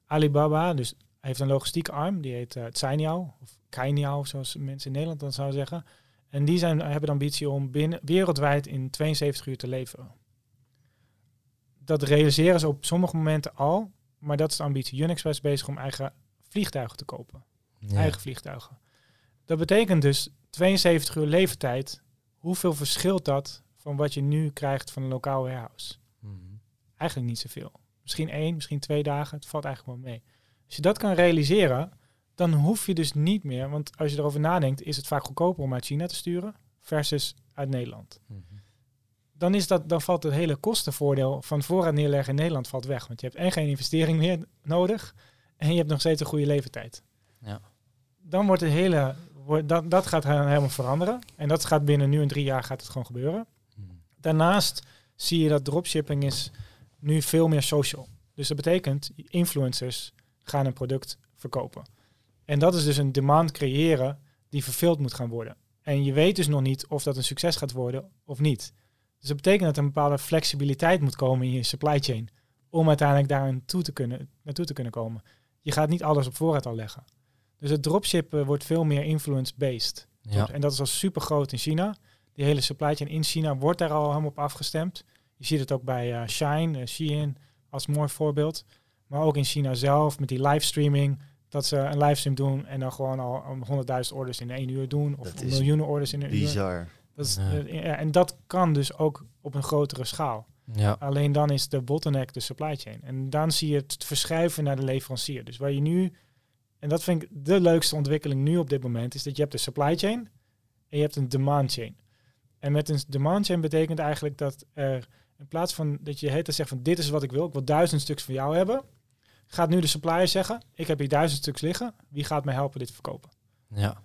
Alibaba, dus heeft een logistiek arm, die heet uh, Cainiao, of Cainiao, zoals mensen in Nederland dan zouden zeggen. En die zijn, hebben de ambitie om binnen, wereldwijd in 72 uur te leveren. Dat realiseren ze op sommige momenten al, maar dat is de ambitie. Unexpress is bezig om eigen vliegtuigen te kopen. Ja. Eigen vliegtuigen. Dat betekent dus 72 uur leeftijd. Hoeveel verschilt dat van wat je nu krijgt van een lokaal warehouse? Mhm. Eigenlijk niet zoveel. Misschien één, misschien twee dagen. Het valt eigenlijk wel mee. Als je dat kan realiseren, dan hoef je dus niet meer. Want als je erover nadenkt, is het vaak goedkoper om uit China te sturen versus uit Nederland. Mhm. Dan, is dat, dan valt het hele kostenvoordeel van voorraad neerleggen in Nederland valt weg. Want je hebt en geen investering meer nodig. En je hebt nog steeds een goede leeftijd. Ja. Dan wordt het hele. Wordt, dat, dat gaat helemaal veranderen. En dat gaat binnen nu en drie jaar gaat het gewoon gebeuren. Mhm. Daarnaast zie je dat dropshipping is nu veel meer social. Dus dat betekent, influencers gaan een product verkopen. En dat is dus een demand creëren die vervuld moet gaan worden. En je weet dus nog niet of dat een succes gaat worden of niet. Dus dat betekent dat er een bepaalde flexibiliteit moet komen in je supply chain. Om uiteindelijk daar naartoe te kunnen, naartoe te kunnen komen. Je gaat niet alles op voorraad al leggen. Dus het dropshippen wordt veel meer influence-based. Ja. En dat is al super groot in China. Die hele supply chain in China wordt daar al helemaal op afgestemd. Je ziet het ook bij eh, Shine, eh, Shein als mooi voorbeeld. Maar ook in China zelf met die livestreaming. Dat ze een livestream doen en dan gewoon al om 100.000 orders in één uur doen. Of miljoenen orders in een uur. Bizar. Dat is, Ja. ja, en dat kan dus ook op een grotere schaal. Ja. Alleen dan is de bottleneck de supply chain. En dan zie je het verschuiven naar de leverancier. Dus waar je nu, en dat vind ik de leukste ontwikkeling nu op dit moment, is dat je hebt de supply chain en je hebt een demand chain. En met een demand chain betekent eigenlijk dat er in plaats van dat je het zegt van dit is wat ik wil, ik wil duizend stuks van jou hebben, gaat nu de supplier zeggen, ik heb hier duizend stuks liggen, wie gaat mij helpen dit verkopen? Ja.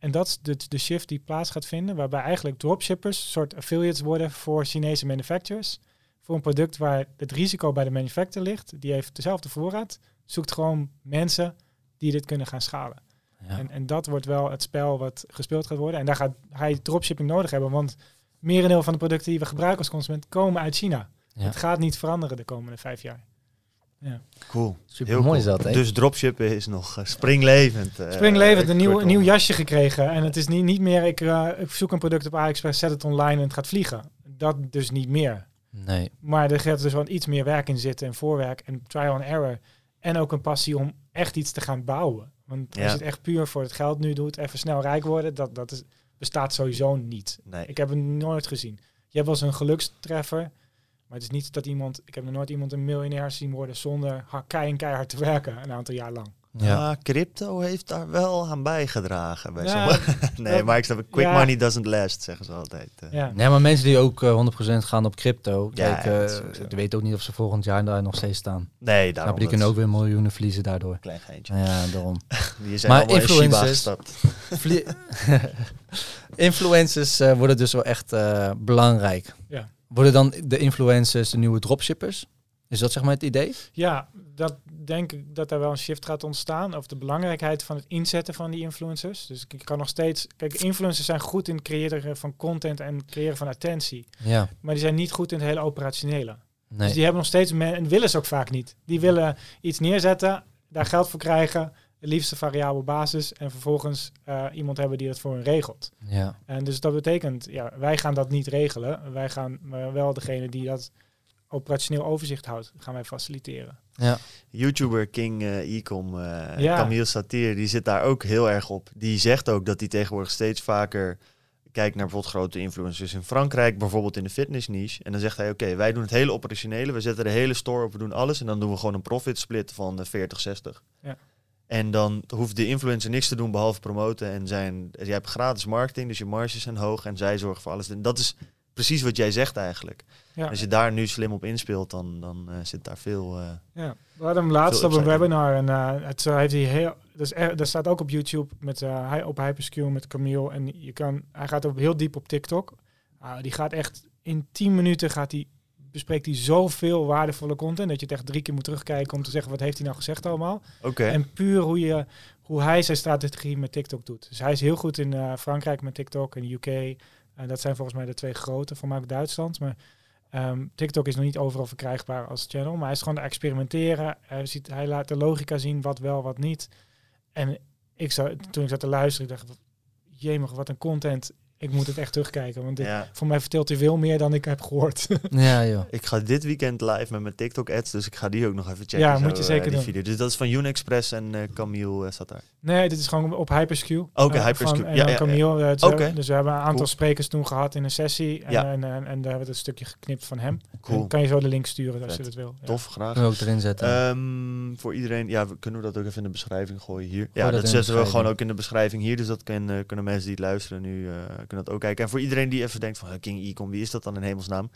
En dat is de, de shift die plaats gaat vinden, waarbij eigenlijk dropshippers soort affiliates worden voor Chinese manufacturers. Voor een product waar het risico bij de manufacturer ligt, die heeft dezelfde voorraad, zoekt gewoon mensen die dit kunnen gaan schalen. ja. En, en dat wordt wel het spel wat gespeeld gaat worden. En daar gaat hij dropshipping nodig hebben, want merendeel van de producten die we gebruiken als consument komen uit China. Ja. Het gaat niet veranderen de komende vijf jaar. Cool. Super Heel mooi cool. is dat, hè? Dus dropshippen is nog eh, springlevend. eh, Springlevend, een nieuw, kortom. een nieuw jasje gekregen. En het is niet, niet meer, ik, eh, ik zoek een product op AliExpress, zet het online en het gaat vliegen. Dat dus niet meer. Nee. Maar er gaat dus wel iets meer werk in zitten en voorwerk en trial and error. En ook een passie om echt iets te gaan bouwen. Want als Ja. je het echt puur voor het geld nu doet, even snel rijk worden, dat, dat is, bestaat sowieso niet. Nee. Ik heb het nooit gezien. Je hebt wel eens een gelukstreffer, maar het is niet dat iemand, ik heb nog nooit iemand een miljonair zien worden zonder kei en keihard te werken een aantal jaar lang. Ja. Ah, crypto heeft daar wel aan bijgedragen. Bij Ja, sommigen. <laughs> nee, dat- maar ik snap, quick ja. money doesn't last, zeggen ze altijd. eh. Ja. Nee, maar mensen die ook eh, 100% gaan op crypto, Ja, kijk, ja, eh, die weten ook niet of ze volgend jaar daar nog steeds staan. Nee, daarom. die kunnen ook weer miljoenen verliezen daardoor. Klein geintje. Ja, daarom. <laughs> Die zijn Maar allemaal in Shiba influencers- <laughs> influencers eh, worden dus wel echt eh, belangrijk. Ja. Worden dan de influencers de nieuwe dropshippers? Is dat zeg maar het idee? Ja, dat denk ik dat daar wel een shift gaat ontstaan over de belangrijkheid van het inzetten van die influencers. Dus ik kan nog steeds, kijk, influencers zijn goed in het creëren van content en creëren van attentie, Ja. maar die zijn niet goed in het hele operationele. Dus Nee. die hebben nog steeds men en willen ze ook vaak niet. Die willen iets neerzetten, daar geld voor krijgen, liefste variabele basis en vervolgens eh, iemand hebben die dat voor hen regelt. Ja. En dus dat betekent, ja, wij gaan dat niet regelen. Wij gaan maar wel degene die dat operationeel overzicht houdt, gaan wij faciliteren. Ja. YouTuber King eh Ecom, eh Ja. Camille Satir, die zit daar ook heel erg op. Die zegt ook dat hij tegenwoordig steeds vaker kijkt naar bijvoorbeeld grote influencers in Frankrijk, bijvoorbeeld in de fitness niche. En dan zegt hij, oké, wij doen het hele operationele, we zetten de hele store op, we doen alles. En dan doen we gewoon een profit split van eh, 40, 60. Ja. En dan hoeft de influencer niks te doen behalve promoten. En zijn, jij hebt gratis marketing, dus je marges zijn hoog en zij zorgen voor alles. En dat is precies wat jij zegt eigenlijk. Ja. Als je daar nu slim op inspeelt, dan, dan eh, zit daar veel... eh, Ja, we hadden hem laatst op een webinar en eh, het heeft hij heel, dus er, dat staat ook op YouTube met hij op Hyperscale met Camille en je kan, hij gaat ook heel diep op TikTok. Ah, die gaat echt in 10 minuten gaat hij bespreekt hij zoveel waardevolle content dat je het echt drie keer moet terugkijken om te zeggen wat heeft hij nou gezegd allemaal. Oké. En puur hoe je hoe hij zijn strategie met TikTok doet. Dus hij is heel goed in eh, Frankrijk met TikTok en UK. En dat zijn volgens mij de twee grote, voor mij ook Duitsland. Maar ehm, TikTok is nog niet overal verkrijgbaar als channel. Maar hij is gewoon aan het experimenteren. Hij, ziet, hij laat de logica zien, wat wel, wat niet. En ik zou, toen ik zat te luisteren, ik dacht, jemig, wat een content. Ik moet het echt terugkijken. Want dit, Ja. voor mij vertelt hij veel meer dan ik heb gehoord. <laughs> Ja, joh. Ik ga dit weekend live met mijn TikTok-ads, dus ik ga die ook nog even checken. Ja, zo, moet je eh, zeker die doen. Video. Dus dat is van Unexpress en eh, Camille eh, zat daar. Nee, dit is gewoon op Hyperscue. Oké, Eh, Hyperscue. van- Ja, ja, Camille. eh, het- Oké. Dus we hebben een aantal Cool. sprekers toen gehad in een sessie. En, Ja. en, en, en daar hebben we een stukje geknipt van hem. Cool. En kan je zo de link sturen als Vet. je dat wil. Ja. Tof, graag. Kunnen we ook erin zetten. Ehm, voor iedereen, ja, we, kunnen we dat ook even in de beschrijving gooien hier? ja, dat zetten we gewoon ook in de beschrijving hier. Dus dat kan, eh, kunnen mensen die het luisteren nu eh, kunnen dat ook kijken. En voor iedereen die even denkt van King Ecom, wie is dat dan in hemelsnaam?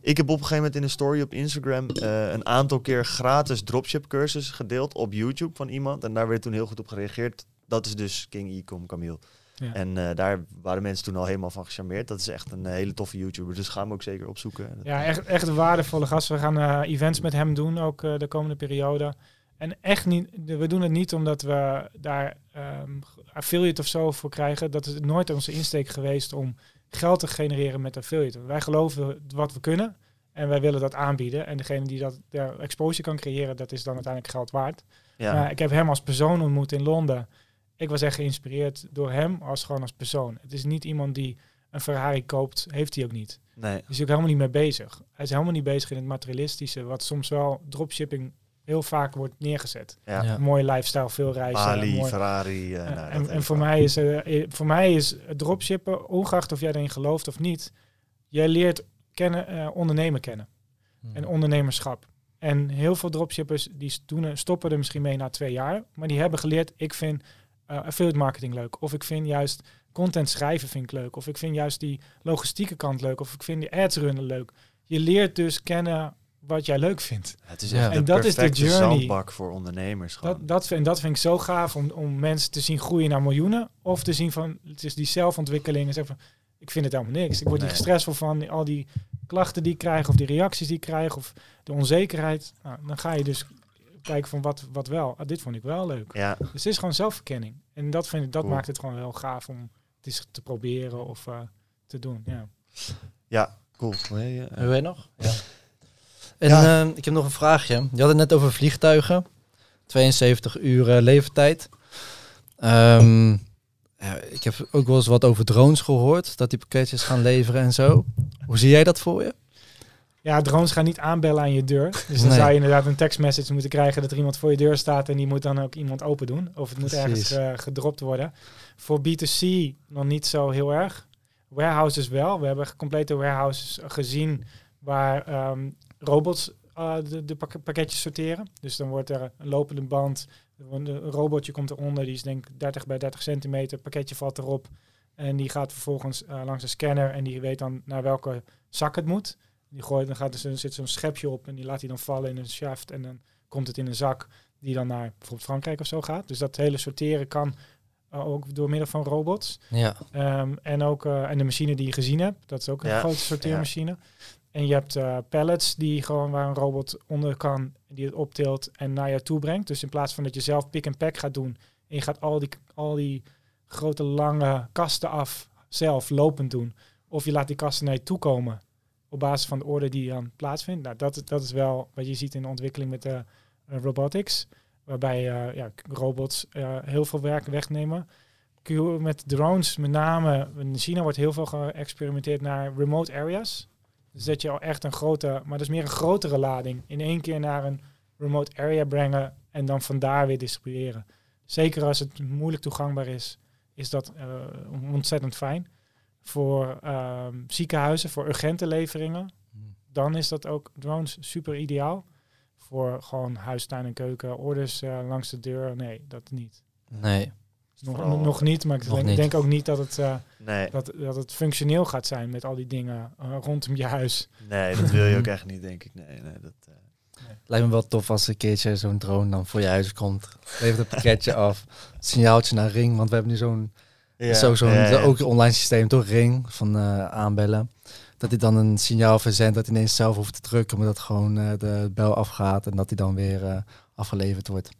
Ik heb op een gegeven moment in een story op Instagram eh, een aantal keer gratis dropship cursus gedeeld op YouTube van iemand. En daar werd toen heel goed op gereageerd. Dat is dus King Ecom, Camille. Ja. En eh, daar waren mensen toen al helemaal van gecharmeerd. Dat is echt een eh, hele toffe YouTuber. Dus ga hem ook zeker opzoeken. Ja, echt, echt een waardevolle gast. We gaan events met hem doen, ook de komende periode. En echt niet, we doen het niet omdat we daar ehm, affiliate of zo voor krijgen. Dat is nooit onze insteek geweest om geld te genereren met affiliate. Wij geloven wat we kunnen en wij willen dat aanbieden. En degene die dat exposure kan creëren, dat is dan uiteindelijk geld waard. ja. Maar ik heb hem als persoon ontmoet in Londen. Ik was echt geïnspireerd door hem als gewoon als persoon. Het is niet iemand die een Ferrari koopt, heeft hij ook niet. nee. Hij is ook helemaal niet mee bezig. Hij is helemaal niet bezig in het materialistische, wat soms wel dropshipping heel vaak wordt neergezet. Ja. Ja. Een mooie lifestyle, veel reizen. Bali, mooi- Ferrari. eh, Eh, nou, en, dat en heeft voor, wel. mij is, eh, eh, voor mij is het dropshippen, ongeacht of jij erin gelooft of niet, jij leert kennen, eh, ondernemen kennen Hmm. en ondernemerschap. En heel veel dropshippers die doen, stoppen er misschien mee na twee jaar, maar die hebben geleerd, ik vind eh, affiliate marketing leuk. Of ik vind juist content schrijven vind ik leuk. Of ik vind juist die logistieke kant leuk. Of ik vind die ads runnen leuk. Je leert dus kennen wat jij leuk vindt. Het is Ja. echt En de dat is de perfecte journey. zandbak voor ondernemers. Gewoon. Dat, dat, en dat vind ik zo gaaf om, om mensen te zien groeien naar miljoenen. Of te zien van, het is die zelfontwikkeling. En zeggen van, ik vind het helemaal niks. Ik word Nee. hier gestrest van al die klachten die ik krijg. Of die reacties die ik krijg. Of de onzekerheid. Nou, dan ga je dus kijken van wat, wat wel. Ah, dit vond ik wel leuk. ja, Dus het is gewoon zelfverkenning. En dat, vind ik, dat Cool. maakt het gewoon wel gaaf om het eens te proberen of eh, te doen. Ja. ja, cool. Nee, eh, Wil jij nog? Ja. En Ja. eh, ik heb nog een vraagje. Je had het net over vliegtuigen. 72 uur eh, leeftijd. Ehm, ja, ik heb ook wel eens wat over drones gehoord. Dat die pakketjes gaan leveren en zo. Hoe zie jij dat voor je? ja, drones gaan niet aanbellen aan je deur. Dus dan Nee. zou je inderdaad een tekstmessage moeten krijgen dat er iemand voor je deur staat en die moet dan ook iemand open doen. Of het moet ergens eh, gedropt worden. Voor B2C nog niet zo heel erg. Warehouses wel. We hebben complete warehouses gezien waar ehm, robots eh, de, de pak- pakketjes sorteren. Dus dan wordt er een lopende band, een robotje komt eronder, die is denk ik 30 bij 30 centimeter, het pakketje valt erop en die gaat vervolgens eh, langs een scanner en die weet dan naar welke zak het moet. Die gooit, dan gaat er, zit zo'n schepje op en die laat hij dan vallen in een shaft en dan komt het in een zak die dan naar bijvoorbeeld Frankrijk of zo gaat. Dus dat hele sorteren kan eh, ook door middel van robots. Ja. Ehm, en ook en de machine die je gezien hebt, dat is ook een Ja, grote sorteermachine. En je hebt eh, pallets die gewoon waar een robot onder kan, die het optilt en naar je toe brengt. Dus in plaats van dat je zelf pick en pack gaat doen en je gaat al die, al die grote lange kasten af zelf lopend doen. Of je laat die kasten naar je toe komen op basis van de orde die dan plaatsvindt. Nou, dat, dat is wel wat je ziet in de ontwikkeling met de eh, robotics. Waarbij eh, ja, robots heel veel werk wegnemen. Met drones, met name in China wordt heel veel geëxperimenteerd naar remote areas. Dus dat je al echt een grote, maar dat is meer een grotere lading, in één keer naar een remote area brengen en dan vandaar weer distribueren. Zeker als het moeilijk toegankbaar is, is dat eh, ontzettend fijn. Voor ehm, ziekenhuizen, voor urgente leveringen, dan is dat ook drones super ideaal. Voor gewoon huis, tuin en keuken, orders eh, langs de deur, nee, dat niet. Nee. Nog, Vooral- nog niet, maar ik denk, niet. denk ook niet dat het, eh, nee, dat, dat het functioneel gaat zijn met al die dingen eh, rondom je huis. nee, dat wil je ook <laughs> echt niet, denk ik. Nee, nee, dat, eh, Lijkt me wel tof als een keertje zo'n drone dan voor je huis komt. Levert een pakketje <laughs> af. Signaaltje naar Ring. Want we hebben nu zo'n ja, zo, zo'n ja, ja. ook een online systeem, toch? Ring van eh, aanbellen. Dat hij dan een signaal verzendt dat hij ineens zelf hoeft te drukken, maar dat gewoon eh, de bel afgaat en dat hij dan weer eh, afgeleverd wordt.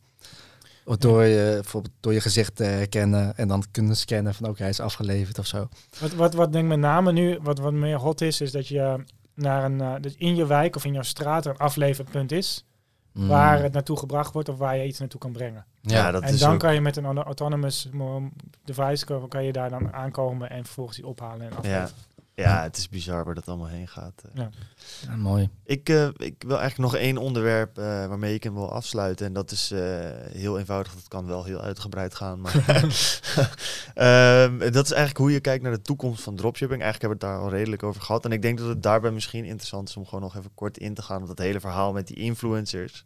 Of door je, bijvoorbeeld door je gezicht te herkennen en dan kunnen scannen van oké, hij is afgeleverd of zo. Wat, wat, wat denk ik met name nu, wat, wat meer hot is, is dat je naar een, eh, dus in je wijk of in jouw straat een afleverpunt is, Mm. waar het naartoe gebracht wordt of waar je iets naartoe kan brengen. Ja, dat en is dan ook- kan je met een auto- autonomous mo- device kan, kan je daar dan aankomen en vervolgens die ophalen en afleveren. Ja, het is bizar waar dat allemaal heen gaat. eh. Ja. Ja, mooi. Ik, eh, ik wil eigenlijk nog één onderwerp eh, waarmee ik hem wil afsluiten. En dat is eh, heel eenvoudig. Dat kan wel heel uitgebreid gaan. Maar <laughs> <laughs> Ehm, dat is eigenlijk hoe je kijkt naar de toekomst van dropshipping. Eigenlijk hebben we het daar al redelijk over gehad. En ik denk dat het daarbij misschien interessant is om gewoon nog even kort in te gaan op dat hele verhaal met die influencers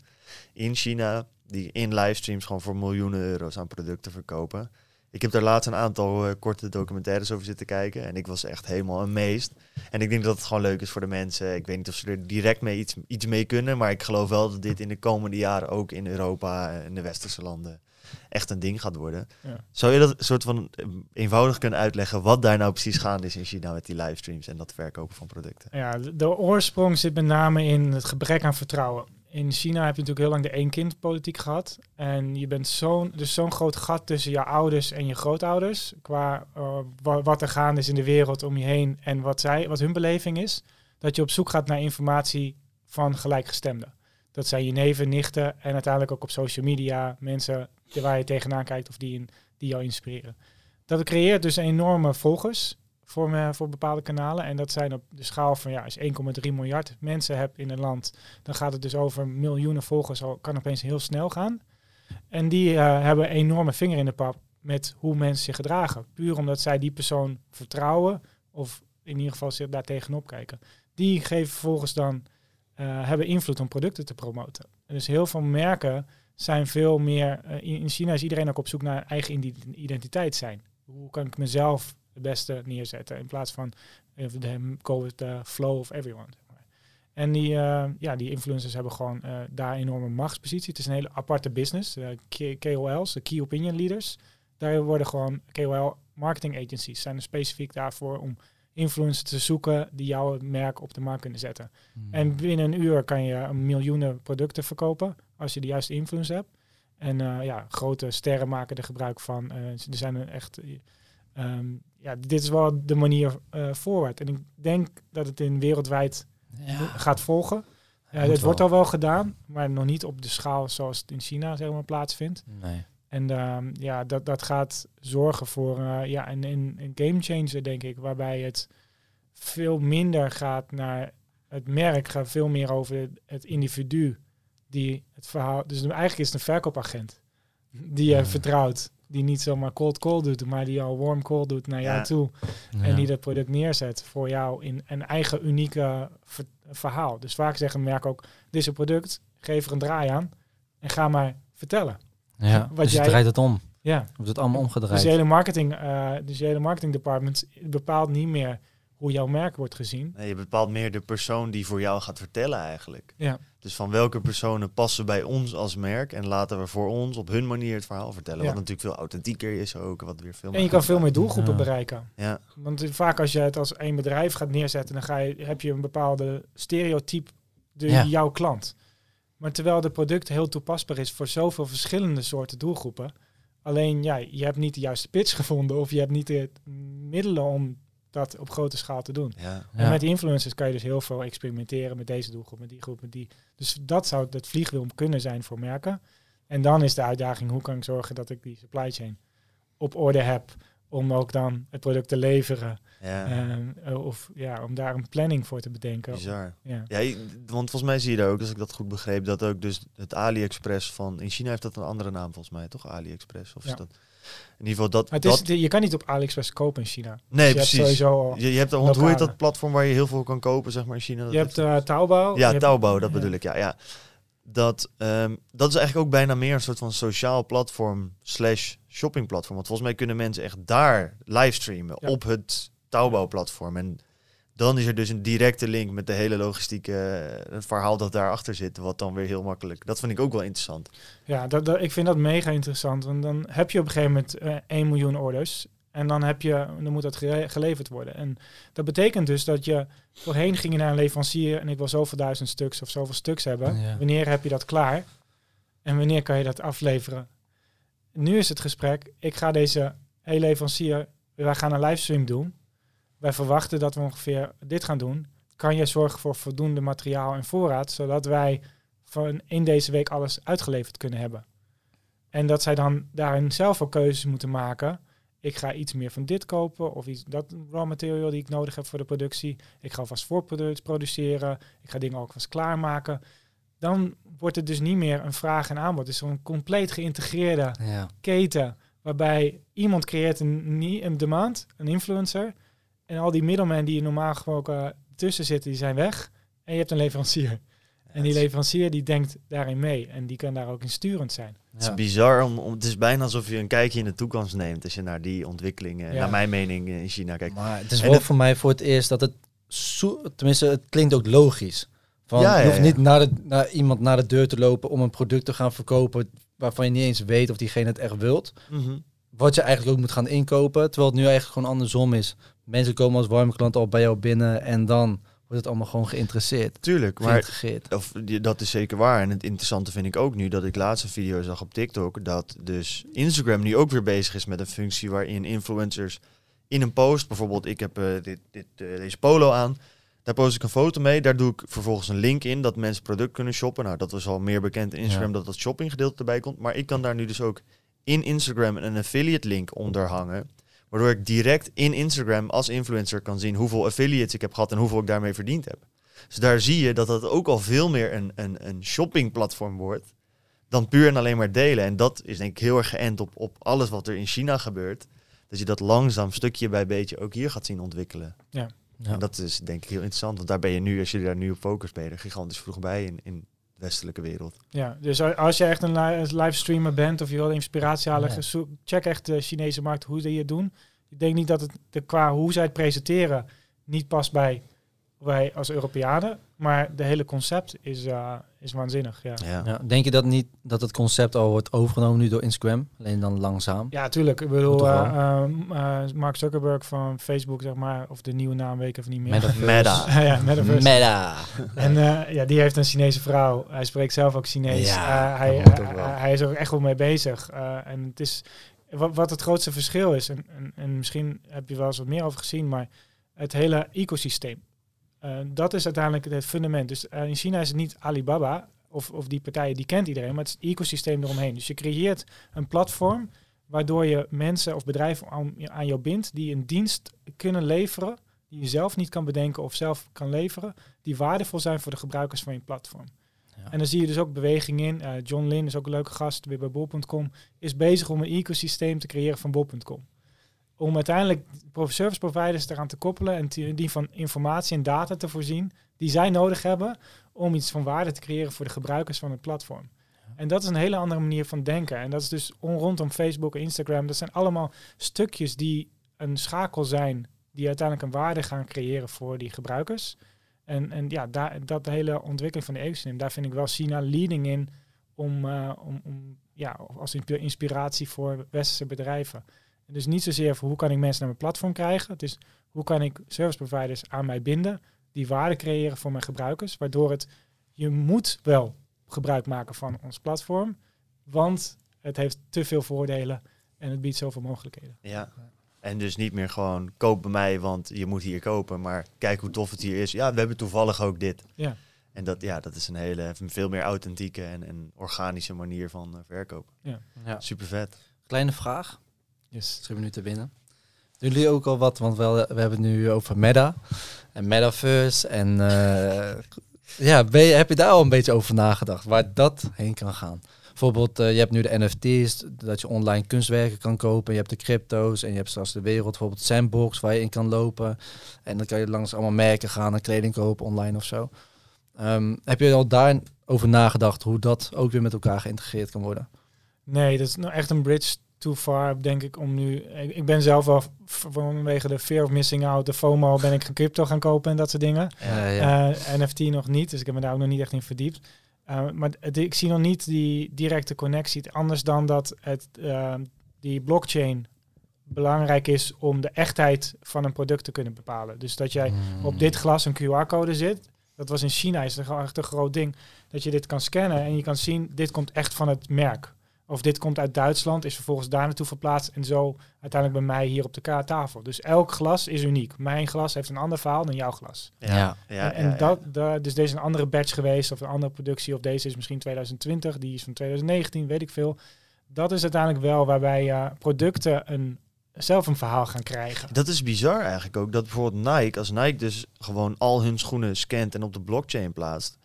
in China. Die in livestreams gewoon voor miljoenen euro's aan producten verkopen. Ik heb daar laatst een aantal eh, korte documentaires over zitten kijken. En ik was echt helemaal amazed. En ik denk dat het gewoon leuk is voor de mensen. Ik weet niet of ze er direct mee iets, iets mee kunnen. Maar ik geloof wel dat dit in de komende jaren ook in Europa en de westerse landen echt een ding gaat worden. Ja. Zou je dat soort van eh, eenvoudig kunnen uitleggen wat daar nou precies gaande is in China met die livestreams en dat verkopen van producten? Ja, de oorsprong zit met name in het gebrek aan vertrouwen. In China heb je natuurlijk heel lang de één-kind-politiek gehad. En je bent zo'n, dus zo'n groot gat tussen je ouders en je grootouders. Qua eh, wa- wat er gaande is in de wereld om je heen en wat, zij, wat hun beleving is. Dat je op zoek gaat naar informatie van gelijkgestemden. Dat zijn je neven, nichten en uiteindelijk ook op social media mensen waar je tegenaan kijkt of die, die jou inspireren. Dat creëert dus enorme volgers voor, voor bepaalde kanalen. En dat zijn op de schaal van, ja, als je 1,3 miljard mensen hebt in een land, dan gaat het dus over miljoenen volgers, al kan opeens heel snel gaan. En die eh, hebben een enorme vinger in de pap met hoe mensen zich gedragen. Puur omdat zij die persoon vertrouwen, of in ieder geval zich daar tegenop kijken. Die geven vervolgens dan, eh, hebben invloed om producten te promoten. En dus heel veel merken zijn veel meer, eh, in in China is iedereen ook op zoek naar eigen identiteit zijn. Hoe kan ik mezelf het beste neerzetten in plaats van eh, de- go with the flow of everyone. En die, eh, ja, die influencers hebben gewoon eh, daar een enorme machtspositie. Het is een hele aparte business. Uh, KOL's, de Key Opinion Leaders. Daar worden gewoon KOL marketing agencies zijn er specifiek daarvoor om influencers te zoeken die jouw merk op de markt kunnen zetten. Hmm. En binnen een uur kan je miljoenen producten verkopen als je de juiste influence hebt. En ja, grote sterren maken er gebruik van. Er zijn echt. Um, ja, dit is wel de manier uh, voorwaarts. En ik denk dat het in wereldwijd ja. gaat volgen. Ja, het wordt al wel gedaan, maar nog niet op de schaal zoals het in China zeg maar, plaatsvindt. Nee. En uh, ja, dat, dat gaat zorgen voor uh, ja, een, een, een game changer, denk ik, waarbij het veel minder gaat naar het merk, gaat veel meer over het individu die het verhaal. Dus eigenlijk is het een verkoopagent die je Ja. vertrouwt, die niet zomaar cold call doet, maar die al warm call doet naar jou Ja. toe Ja. en die dat product neerzet voor jou in een eigen unieke ver- verhaal. Dus vaak zeggen merken ook: dit is een product, geef er een draai aan en ga maar vertellen. ja. wat dus jij- draait het om. Ja. Wordt het allemaal Dus omgedraaid. je hele marketing, eh dus je hele marketing department bepaalt niet meer hoe jouw merk wordt gezien. Nee, je bepaalt meer de persoon die voor jou gaat vertellen eigenlijk. Ja. Dus van welke personen passen bij ons als merk en laten we voor ons op hun manier het verhaal vertellen. Ja. Wat natuurlijk veel authentieker is ook, wat weer veel En je kan veel meer doelgroepen Ja. bereiken. Ja, Want vaak als je het als één bedrijf gaat neerzetten, dan ga je, heb je een bepaalde stereotype, de, Ja. jouw klant. Maar terwijl het product heel toepasbaar is voor zoveel verschillende soorten doelgroepen. Alleen ja, je hebt niet de juiste pitch gevonden of je hebt niet de middelen om dat op grote schaal te doen. ja. En Ja. met die influencers kan je dus heel veel experimenteren met deze doelgroep, met die groep, met die. Dus dat zou het vliegwiel kunnen zijn voor merken. En dan is de uitdaging, hoe kan ik zorgen dat ik die supply chain op orde heb om ook dan het product te leveren. ja. Ehm, eh, of ja, om daar een planning voor te bedenken. Bizar. Ja. Ja, je- want volgens mij zie je daar ook, als ik dat goed begreep, dat ook dus het AliExpress van... In China heeft dat een andere naam volgens mij, toch? AliExpress? Of Ja. is dat... In ieder geval dat... Het is, dat je kan niet op AliExpress kopen in China. nee, Dus je precies. Je, je hebt, want hoe heet dat platform waar je heel veel kan kopen, zeg maar, in China? Dat je heeft- hebt eh Taobao. je Ja, Taobao, dat bedoel ik, ja. ja. Dat, ehm, dat is eigenlijk ook bijna meer een soort van sociaal platform slash shoppingplatform. Want volgens mij kunnen mensen echt daar livestreamen Ja. op het Taobao-platform. En dan is er dus een directe link met de hele logistieke, eh, het verhaal dat daarachter zit, wat dan weer heel makkelijk. Dat vind ik ook wel interessant. Ja, dat, dat, ik vind dat mega interessant. Want dan heb je op een gegeven moment eh 1 miljoen orders. En dan, heb je, dan moet dat gele- geleverd worden. En dat betekent dus dat je voorheen ging je naar een leverancier en ik wil zoveel duizend stuks of zoveel stuks hebben. Ja. Wanneer heb je dat klaar? En wanneer kan je dat afleveren? Nu is het gesprek, ik ga deze hele leverancier, wij gaan een livestream doen. Wij verwachten dat we ongeveer dit gaan doen. Kan je zorgen voor voldoende materiaal en voorraad, zodat wij van in deze week alles uitgeleverd kunnen hebben. En dat zij dan daarin zelf ook keuzes moeten maken. Ik ga iets meer van dit kopen of iets dat raw material die ik nodig heb voor de productie. Ik ga alvast voorproduct produceren. Ik ga dingen ook vast klaarmaken. Dan wordt het dus niet meer een vraag en aanbod. Het is een compleet geïntegreerde Ja. keten waarbij iemand creëert een, een demand, een influencer. En al die middelmen die er normaal gesproken tussen zitten, die zijn weg. En je hebt een leverancier. En die leverancier die denkt daarin mee. En die kan daar ook in sturend zijn. Het is bizar, om, om, het is bijna alsof je een kijkje in de toekomst neemt als je naar die ontwikkelingen, naar mijn mening, eh, in China kijkt. Maar het is wel het- voor mij voor het eerst dat het... tenminste, het klinkt ook logisch. Van, Ja, ja, je hoeft niet naar, de, naar iemand naar de deur te lopen om een product te gaan verkopen waarvan je niet eens weet of diegene het echt wilt. Mhm. Wat je eigenlijk ook moet gaan inkopen. Terwijl het nu eigenlijk gewoon andersom is. Mensen komen als warme klant al bij jou binnen en dan wordt het allemaal gewoon geïnteresseerd. Tuurlijk, maar. Of, dat is zeker waar. En het interessante vind ik ook nu dat ik laatst een video zag op TikTok. Dat dus Instagram nu ook weer bezig is met een functie waarin influencers in een post, bijvoorbeeld ik heb eh, dit, dit, eh, deze polo aan. Daar post ik een foto mee. Daar doe ik vervolgens een link in dat mensen product kunnen shoppen. Nou, dat was al meer bekend in Instagram Ja. dat dat shoppinggedeelte erbij komt. Maar ik kan daar nu dus ook in Instagram een affiliate link onder hangen. Waardoor ik direct in Instagram als influencer kan zien hoeveel affiliates ik heb gehad en hoeveel ik daarmee verdiend heb. Dus daar zie je dat dat ook al veel meer een, een, een shoppingplatform wordt dan puur en alleen maar delen. En dat is denk ik heel erg geënt op, op alles wat er in China gebeurt. Dat je dat langzaam stukje bij beetje ook hier gaat zien ontwikkelen. Ja. En dat is denk ik heel interessant, want daar ben je nu, als je daar nu op focust, ben je er gigantisch vroeg bij in, in westelijke wereld. Ja, dus als je echt een li- livestreamer bent of je wil inspiratie halen, Ja. check echt de Chinese markt, hoe die het doen. Ik denk niet dat het de, qua hoe zij het presenteren niet past bij wij als Europeanen. Maar de hele concept is, uh, is waanzinnig. Ja. Ja. Ja, denk je dat niet dat het concept al wordt overgenomen nu door Instagram? Alleen dan langzaam. Ja, tuurlijk. Ik bedoel, uh, um, uh, Mark Zuckerberg van Facebook, zeg maar, of de nieuwe naam weet ik even niet meer. Meta. <laughs> ja, Metaverse. Meta. En uh, ja, die heeft een Chinese vrouw. Hij spreekt zelf ook Chinees. Ja, Uh, hij, hij- wel. hij is er ook echt wel mee bezig. Uh, en het is wat, wat het grootste verschil is, en, en, en misschien heb je wel eens wat meer over gezien, maar het hele ecosysteem. Uh, dat is uiteindelijk het fundament. Dus uh, in China is het niet Alibaba of, of die partijen, die kent iedereen, maar het is het ecosysteem eromheen. Dus je creëert een platform waardoor je mensen of bedrijven aan, aan jou bindt die een dienst kunnen leveren die je zelf niet kan bedenken of zelf kan leveren, die waardevol zijn voor de gebruikers van je platform. Ja. En dan zie je dus ook beweging in. Uh, John Lin is ook een leuke gast, weer bij bol.com, is bezig om een ecosysteem te creëren van bol.com. Om uiteindelijk service providers eraan te koppelen en die van informatie en data te voorzien die zij nodig hebben om iets van waarde te creëren voor de gebruikers van het platform. En dat is een hele andere manier van denken. En dat is dus on, rondom Facebook en Instagram. Dat zijn allemaal stukjes die een schakel zijn die uiteindelijk een waarde gaan creëren voor die gebruikers. En, en ja, daar, dat hele ontwikkeling van de ecosysteem, daar vind ik wel China leading in om, uh, om, om ja, als inspiratie voor westerse bedrijven. En dus niet zozeer voor hoe kan ik mensen naar mijn platform krijgen. Het is hoe kan ik service providers aan mij binden die waarde creëren voor mijn gebruikers. Waardoor het, je moet wel gebruik maken van ons platform. Want het heeft te veel voordelen en het biedt zoveel mogelijkheden. Ja. En dus niet meer gewoon koop bij mij, want je moet hier kopen. Maar kijk hoe tof het hier is. Ja, we hebben toevallig ook dit. Ja. En dat, ja, dat is een hele, veel meer authentieke en, en organische manier van uh, verkopen. Ja. Ja. Super vet. Kleine vraag. Yes. Drie minuten binnen. Doen jullie ook al wat? Want we, we hebben het nu over Meta en Metaverse. En uh, ja, ben je, heb je daar al een beetje over nagedacht? Waar dat heen kan gaan? Bijvoorbeeld, uh, je hebt nu de NFT's, dat je online kunstwerken kan kopen. Je hebt de crypto's en je hebt straks de wereld, bijvoorbeeld Sandbox, waar je in kan lopen. En dan kan je langs allemaal merken gaan en kleding kopen online of zo. Um, heb je al daarover nagedacht hoe dat ook weer met elkaar geïntegreerd kan worden? Nee, dat is nou echt een bridge too far, denk ik, om nu... Ik, ik ben zelf wel vanwege de fear of missing out, de FOMO, ben ik crypto gaan kopen en dat soort dingen. Ja, ja. Uh, NFT nog niet, dus ik heb me daar ook nog niet echt in verdiept. Uh, maar het, ik zie nog niet die directe connectie, anders dan dat het, uh, die blockchain belangrijk is om de echtheid van een product te kunnen bepalen. Dus dat jij Hmm. op dit glas een QR-code zit. Dat was in China, is echt een groot ding. Dat je dit kan scannen en je kan zien, dit komt echt van het merk. Of dit komt uit Duitsland, is vervolgens daar naartoe verplaatst en zo uiteindelijk bij mij hier op de tafel. Dus elk glas is uniek. Mijn glas heeft een ander verhaal dan jouw glas. Ja. ja. ja en, en dat, dat, dus deze is een andere batch geweest of een andere productie of deze is misschien 2020, die is van 2019, weet ik veel. Dat is uiteindelijk wel waarbij uh, producten een, zelf een verhaal gaan krijgen. Dat is bizar eigenlijk ook. Dat bijvoorbeeld Nike, als Nike dus gewoon al hun schoenen scant en op de blockchain plaatst,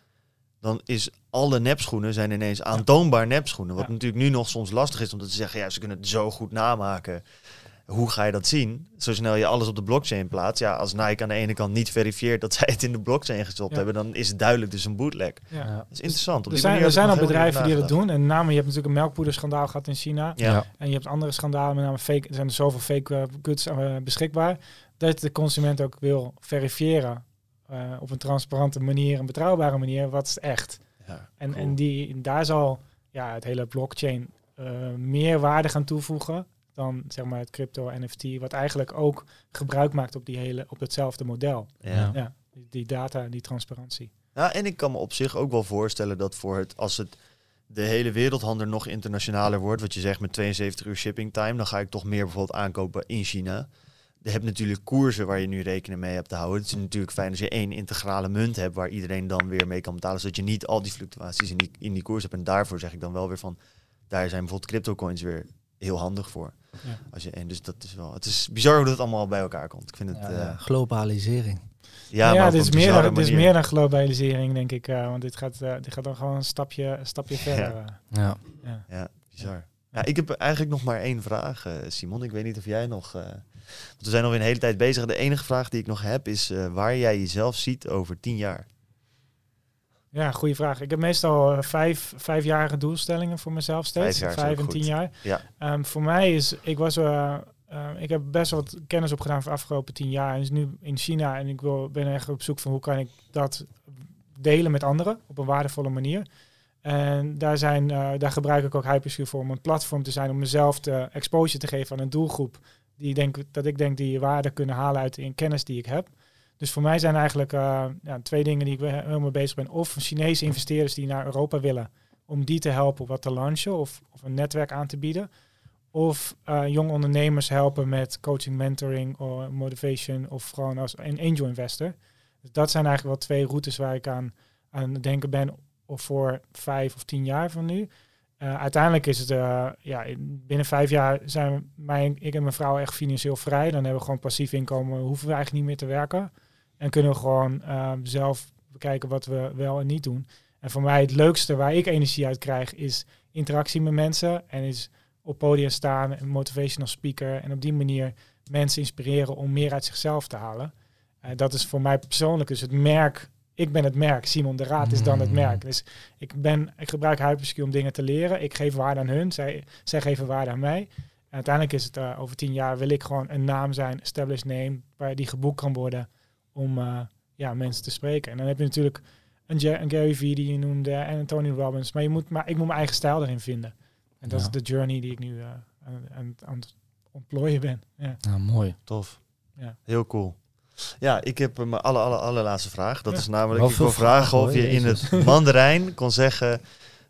dan is alle nepschoenen zijn ineens aantoonbaar nepschoenen. Wat ja. natuurlijk nu nog soms lastig is om te zeggen, ja, ze kunnen het zo goed namaken. Hoe ga je dat zien? Zo snel je alles op de blockchain plaatst. Ja, als Nike aan de ene kant niet verifieert dat <laughs> zij het in de blockchain gestopt ja. hebben, dan is het duidelijk dus een bootleg. Ja. Dat is interessant. Op er zijn, er zijn al bedrijven die dat doen. En name, je hebt natuurlijk een melkpoederschandaal gehad in China. Ja. En je hebt andere schandalen, met name fake. Er zijn er zoveel fake uh, goods uh, beschikbaar. Dat de consument ook wil verifiëren uh, op een transparante manier, een betrouwbare manier, wat is echt. Ja, en, cool. en die, daar zal ja, het hele blockchain uh, meer waarde gaan toevoegen dan zeg maar het crypto NFT, wat eigenlijk ook gebruik maakt op die hele op hetzelfde model. Ja. ja die, die data en die transparantie. Ja, en ik kan me op zich ook wel voorstellen dat voor het als het de hele wereldhandel nog internationaler wordt, wat je zegt met 72 uur shipping time, dan ga ik toch meer bijvoorbeeld aankopen in China. Je hebt natuurlijk koersen waar je nu rekening mee hebt te houden. Het is natuurlijk fijn als je één integrale munt hebt waar iedereen dan weer mee kan betalen, zodat je niet al die fluctuaties in die, in die koers hebt. En daarvoor zeg ik dan wel weer van, daar zijn bijvoorbeeld crypto coins weer heel handig voor. Ja. Als je, en dus dat is wel, het is bizar hoe dat allemaal bij elkaar komt. Ik vind het, Ja, ja. globalisering. ja, Ja, maar dit, is meer dan, dit is meer dan globalisering, denk ik. uh, want dit gaat, uh, dit gaat dan gewoon een stapje, een stapje verder. Uh. Ja. Ja. Ja, bizar. Ja, ik heb eigenlijk nog maar één vraag, uh, Simon. Ik weet niet of jij nog... Want we zijn alweer een hele tijd bezig. De enige vraag die ik nog heb is uh, waar jij jezelf ziet over tien jaar. Ja, goede vraag. Ik heb meestal uh, vijf, vijfjarige doelstellingen voor mezelf steeds. Vijf, en goed. tien jaar. Ja. Um, voor mij is, ik was uh, eh, ik heb best wat kennis opgedaan voor de afgelopen tien jaar. En is nu in China en ik wil, ben echt op zoek van hoe kan ik dat delen met anderen op een waardevolle manier. En daar, zijn, eh, daar gebruik ik ook Hyperscale voor om een platform te zijn om mezelf de exposure te geven aan een doelgroep die denk, dat ik denk die waarde kunnen halen uit de kennis die ik heb. Dus voor mij zijn eigenlijk uh, ja, twee dingen die ik helemaal bezig ben. Of Chinese investeerders die naar Europa willen, om die te helpen wat te launchen of, of een netwerk aan te bieden. Of uh, jonge ondernemers helpen met coaching, mentoring of motivation of gewoon als een angel investor. Dus dat zijn eigenlijk wel twee routes waar ik aan, aan denken ben of voor vijf of tien jaar van nu. Uh, uiteindelijk is het, uh, ja, binnen vijf jaar zijn mijn, ik en mijn vrouw echt financieel vrij. Dan hebben we gewoon passief inkomen, hoeven we eigenlijk niet meer te werken. En kunnen we gewoon uh, zelf bekijken wat we wel en niet doen. En voor mij het leukste waar ik energie uit krijg is interactie met mensen. En is op podium staan, een motivational speaker. En op die manier mensen inspireren om meer uit zichzelf te halen. dat is voor mij persoonlijk dus het merk ik ben het merk. Simon de Raad is dan het merk. Dus ik, ben, ik gebruik Hyperskill om dingen te leren. Ik geef waarde aan hun. Zij, zij geven waarde aan mij. En uiteindelijk is het uh, over tien jaar wil ik gewoon een naam zijn, established name, waar die geboekt kan worden om uh, ja, mensen te spreken. En dan heb je natuurlijk een, een Gary Vee die je noemde en een Tony Robbins. Maar, je moet, maar ik moet mijn eigen stijl erin vinden. En dat ja. is de journey die ik nu uh, aan, aan, aan het ontplooien ben. Ja. Nou, mooi. Tof. Ja. Heel cool. Ja, ik heb mijn alle, alle, allerlaatste vraag. Dat ja. is namelijk, ik wil vragen of je in het Mandarijn kon zeggen...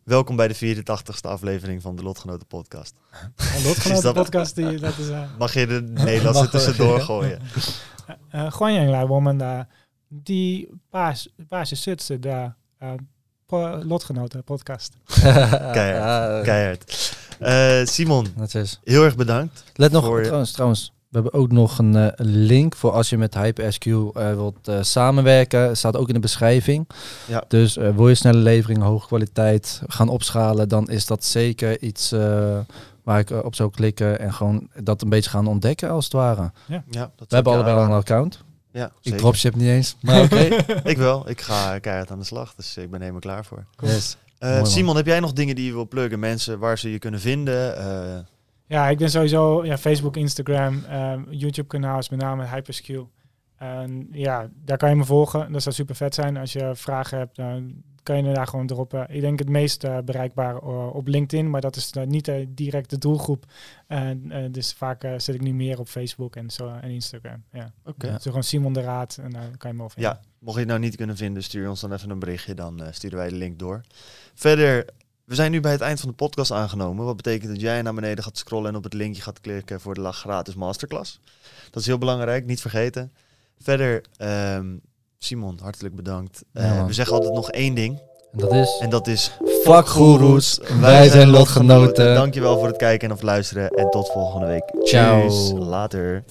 Welkom bij de 84ste aflevering van de Lotgenoten podcast. Een Lotgenoten <laughs> podcast, die, dat is... Uh... Mag je de Nederlandse <laughs> tussendoor gooien? Uh, Gewoon je woman daar, die paas, paasje zutsen daar... Lotgenoten podcast. <laughs> keihard, keihard. Uh, Simon, heel erg bedankt. Let nog, trouwens, trouwens, we hebben ook nog een uh, link voor als je met HyperSQ uh, wilt uh, samenwerken. Staat ook in de beschrijving. Ja. Dus wil je snelle levering, hoge kwaliteit gaan opschalen, dan is dat zeker iets waar ik op zou klikken en gewoon dat een beetje gaan ontdekken als het ware. Ja. Ja, dat we hebben allebei al een account. Ja, ik dropship niet eens, maar <laughs> oké. ik wel. Ik ga keihard aan de slag, dus ik ben helemaal klaar voor. Cool. Yes. Simon, heb jij nog dingen die je wil pluggen? Mensen waar ze je kunnen vinden? Ja, ik ben sowieso ja, Facebook, Instagram, um, YouTube kanaal is met name Hyperskill. En ja, daar kan je me volgen. Dat zou super vet zijn. Als je vragen hebt, dan kan je daar gewoon droppen. Ik denk het meest uh, bereikbaar uh, op LinkedIn, maar dat is uh, niet direct de doelgroep. dus vaak zit ik nu meer op Facebook en, zo, en Instagram. Ja. Oké. Okay. Dus gewoon Simon de Raad en dan kan je me vinden. Ja, mocht je het nou niet kunnen vinden, stuur ons dan even een berichtje. Dan sturen wij de link door. Verder we zijn nu bij het eind van de podcast aangenomen. Wat betekent dat jij naar beneden gaat scrollen en op het linkje gaat klikken voor de gratis masterclass. Dat is heel belangrijk, niet vergeten. Verder, um, Simon, hartelijk bedankt. Ja, uh, we zeggen altijd nog één ding. En dat is? En dat is... Fuck goeroes, wij zijn lotgenoten. Dankjewel voor het kijken en of luisteren. En tot volgende week. Ciao. Later.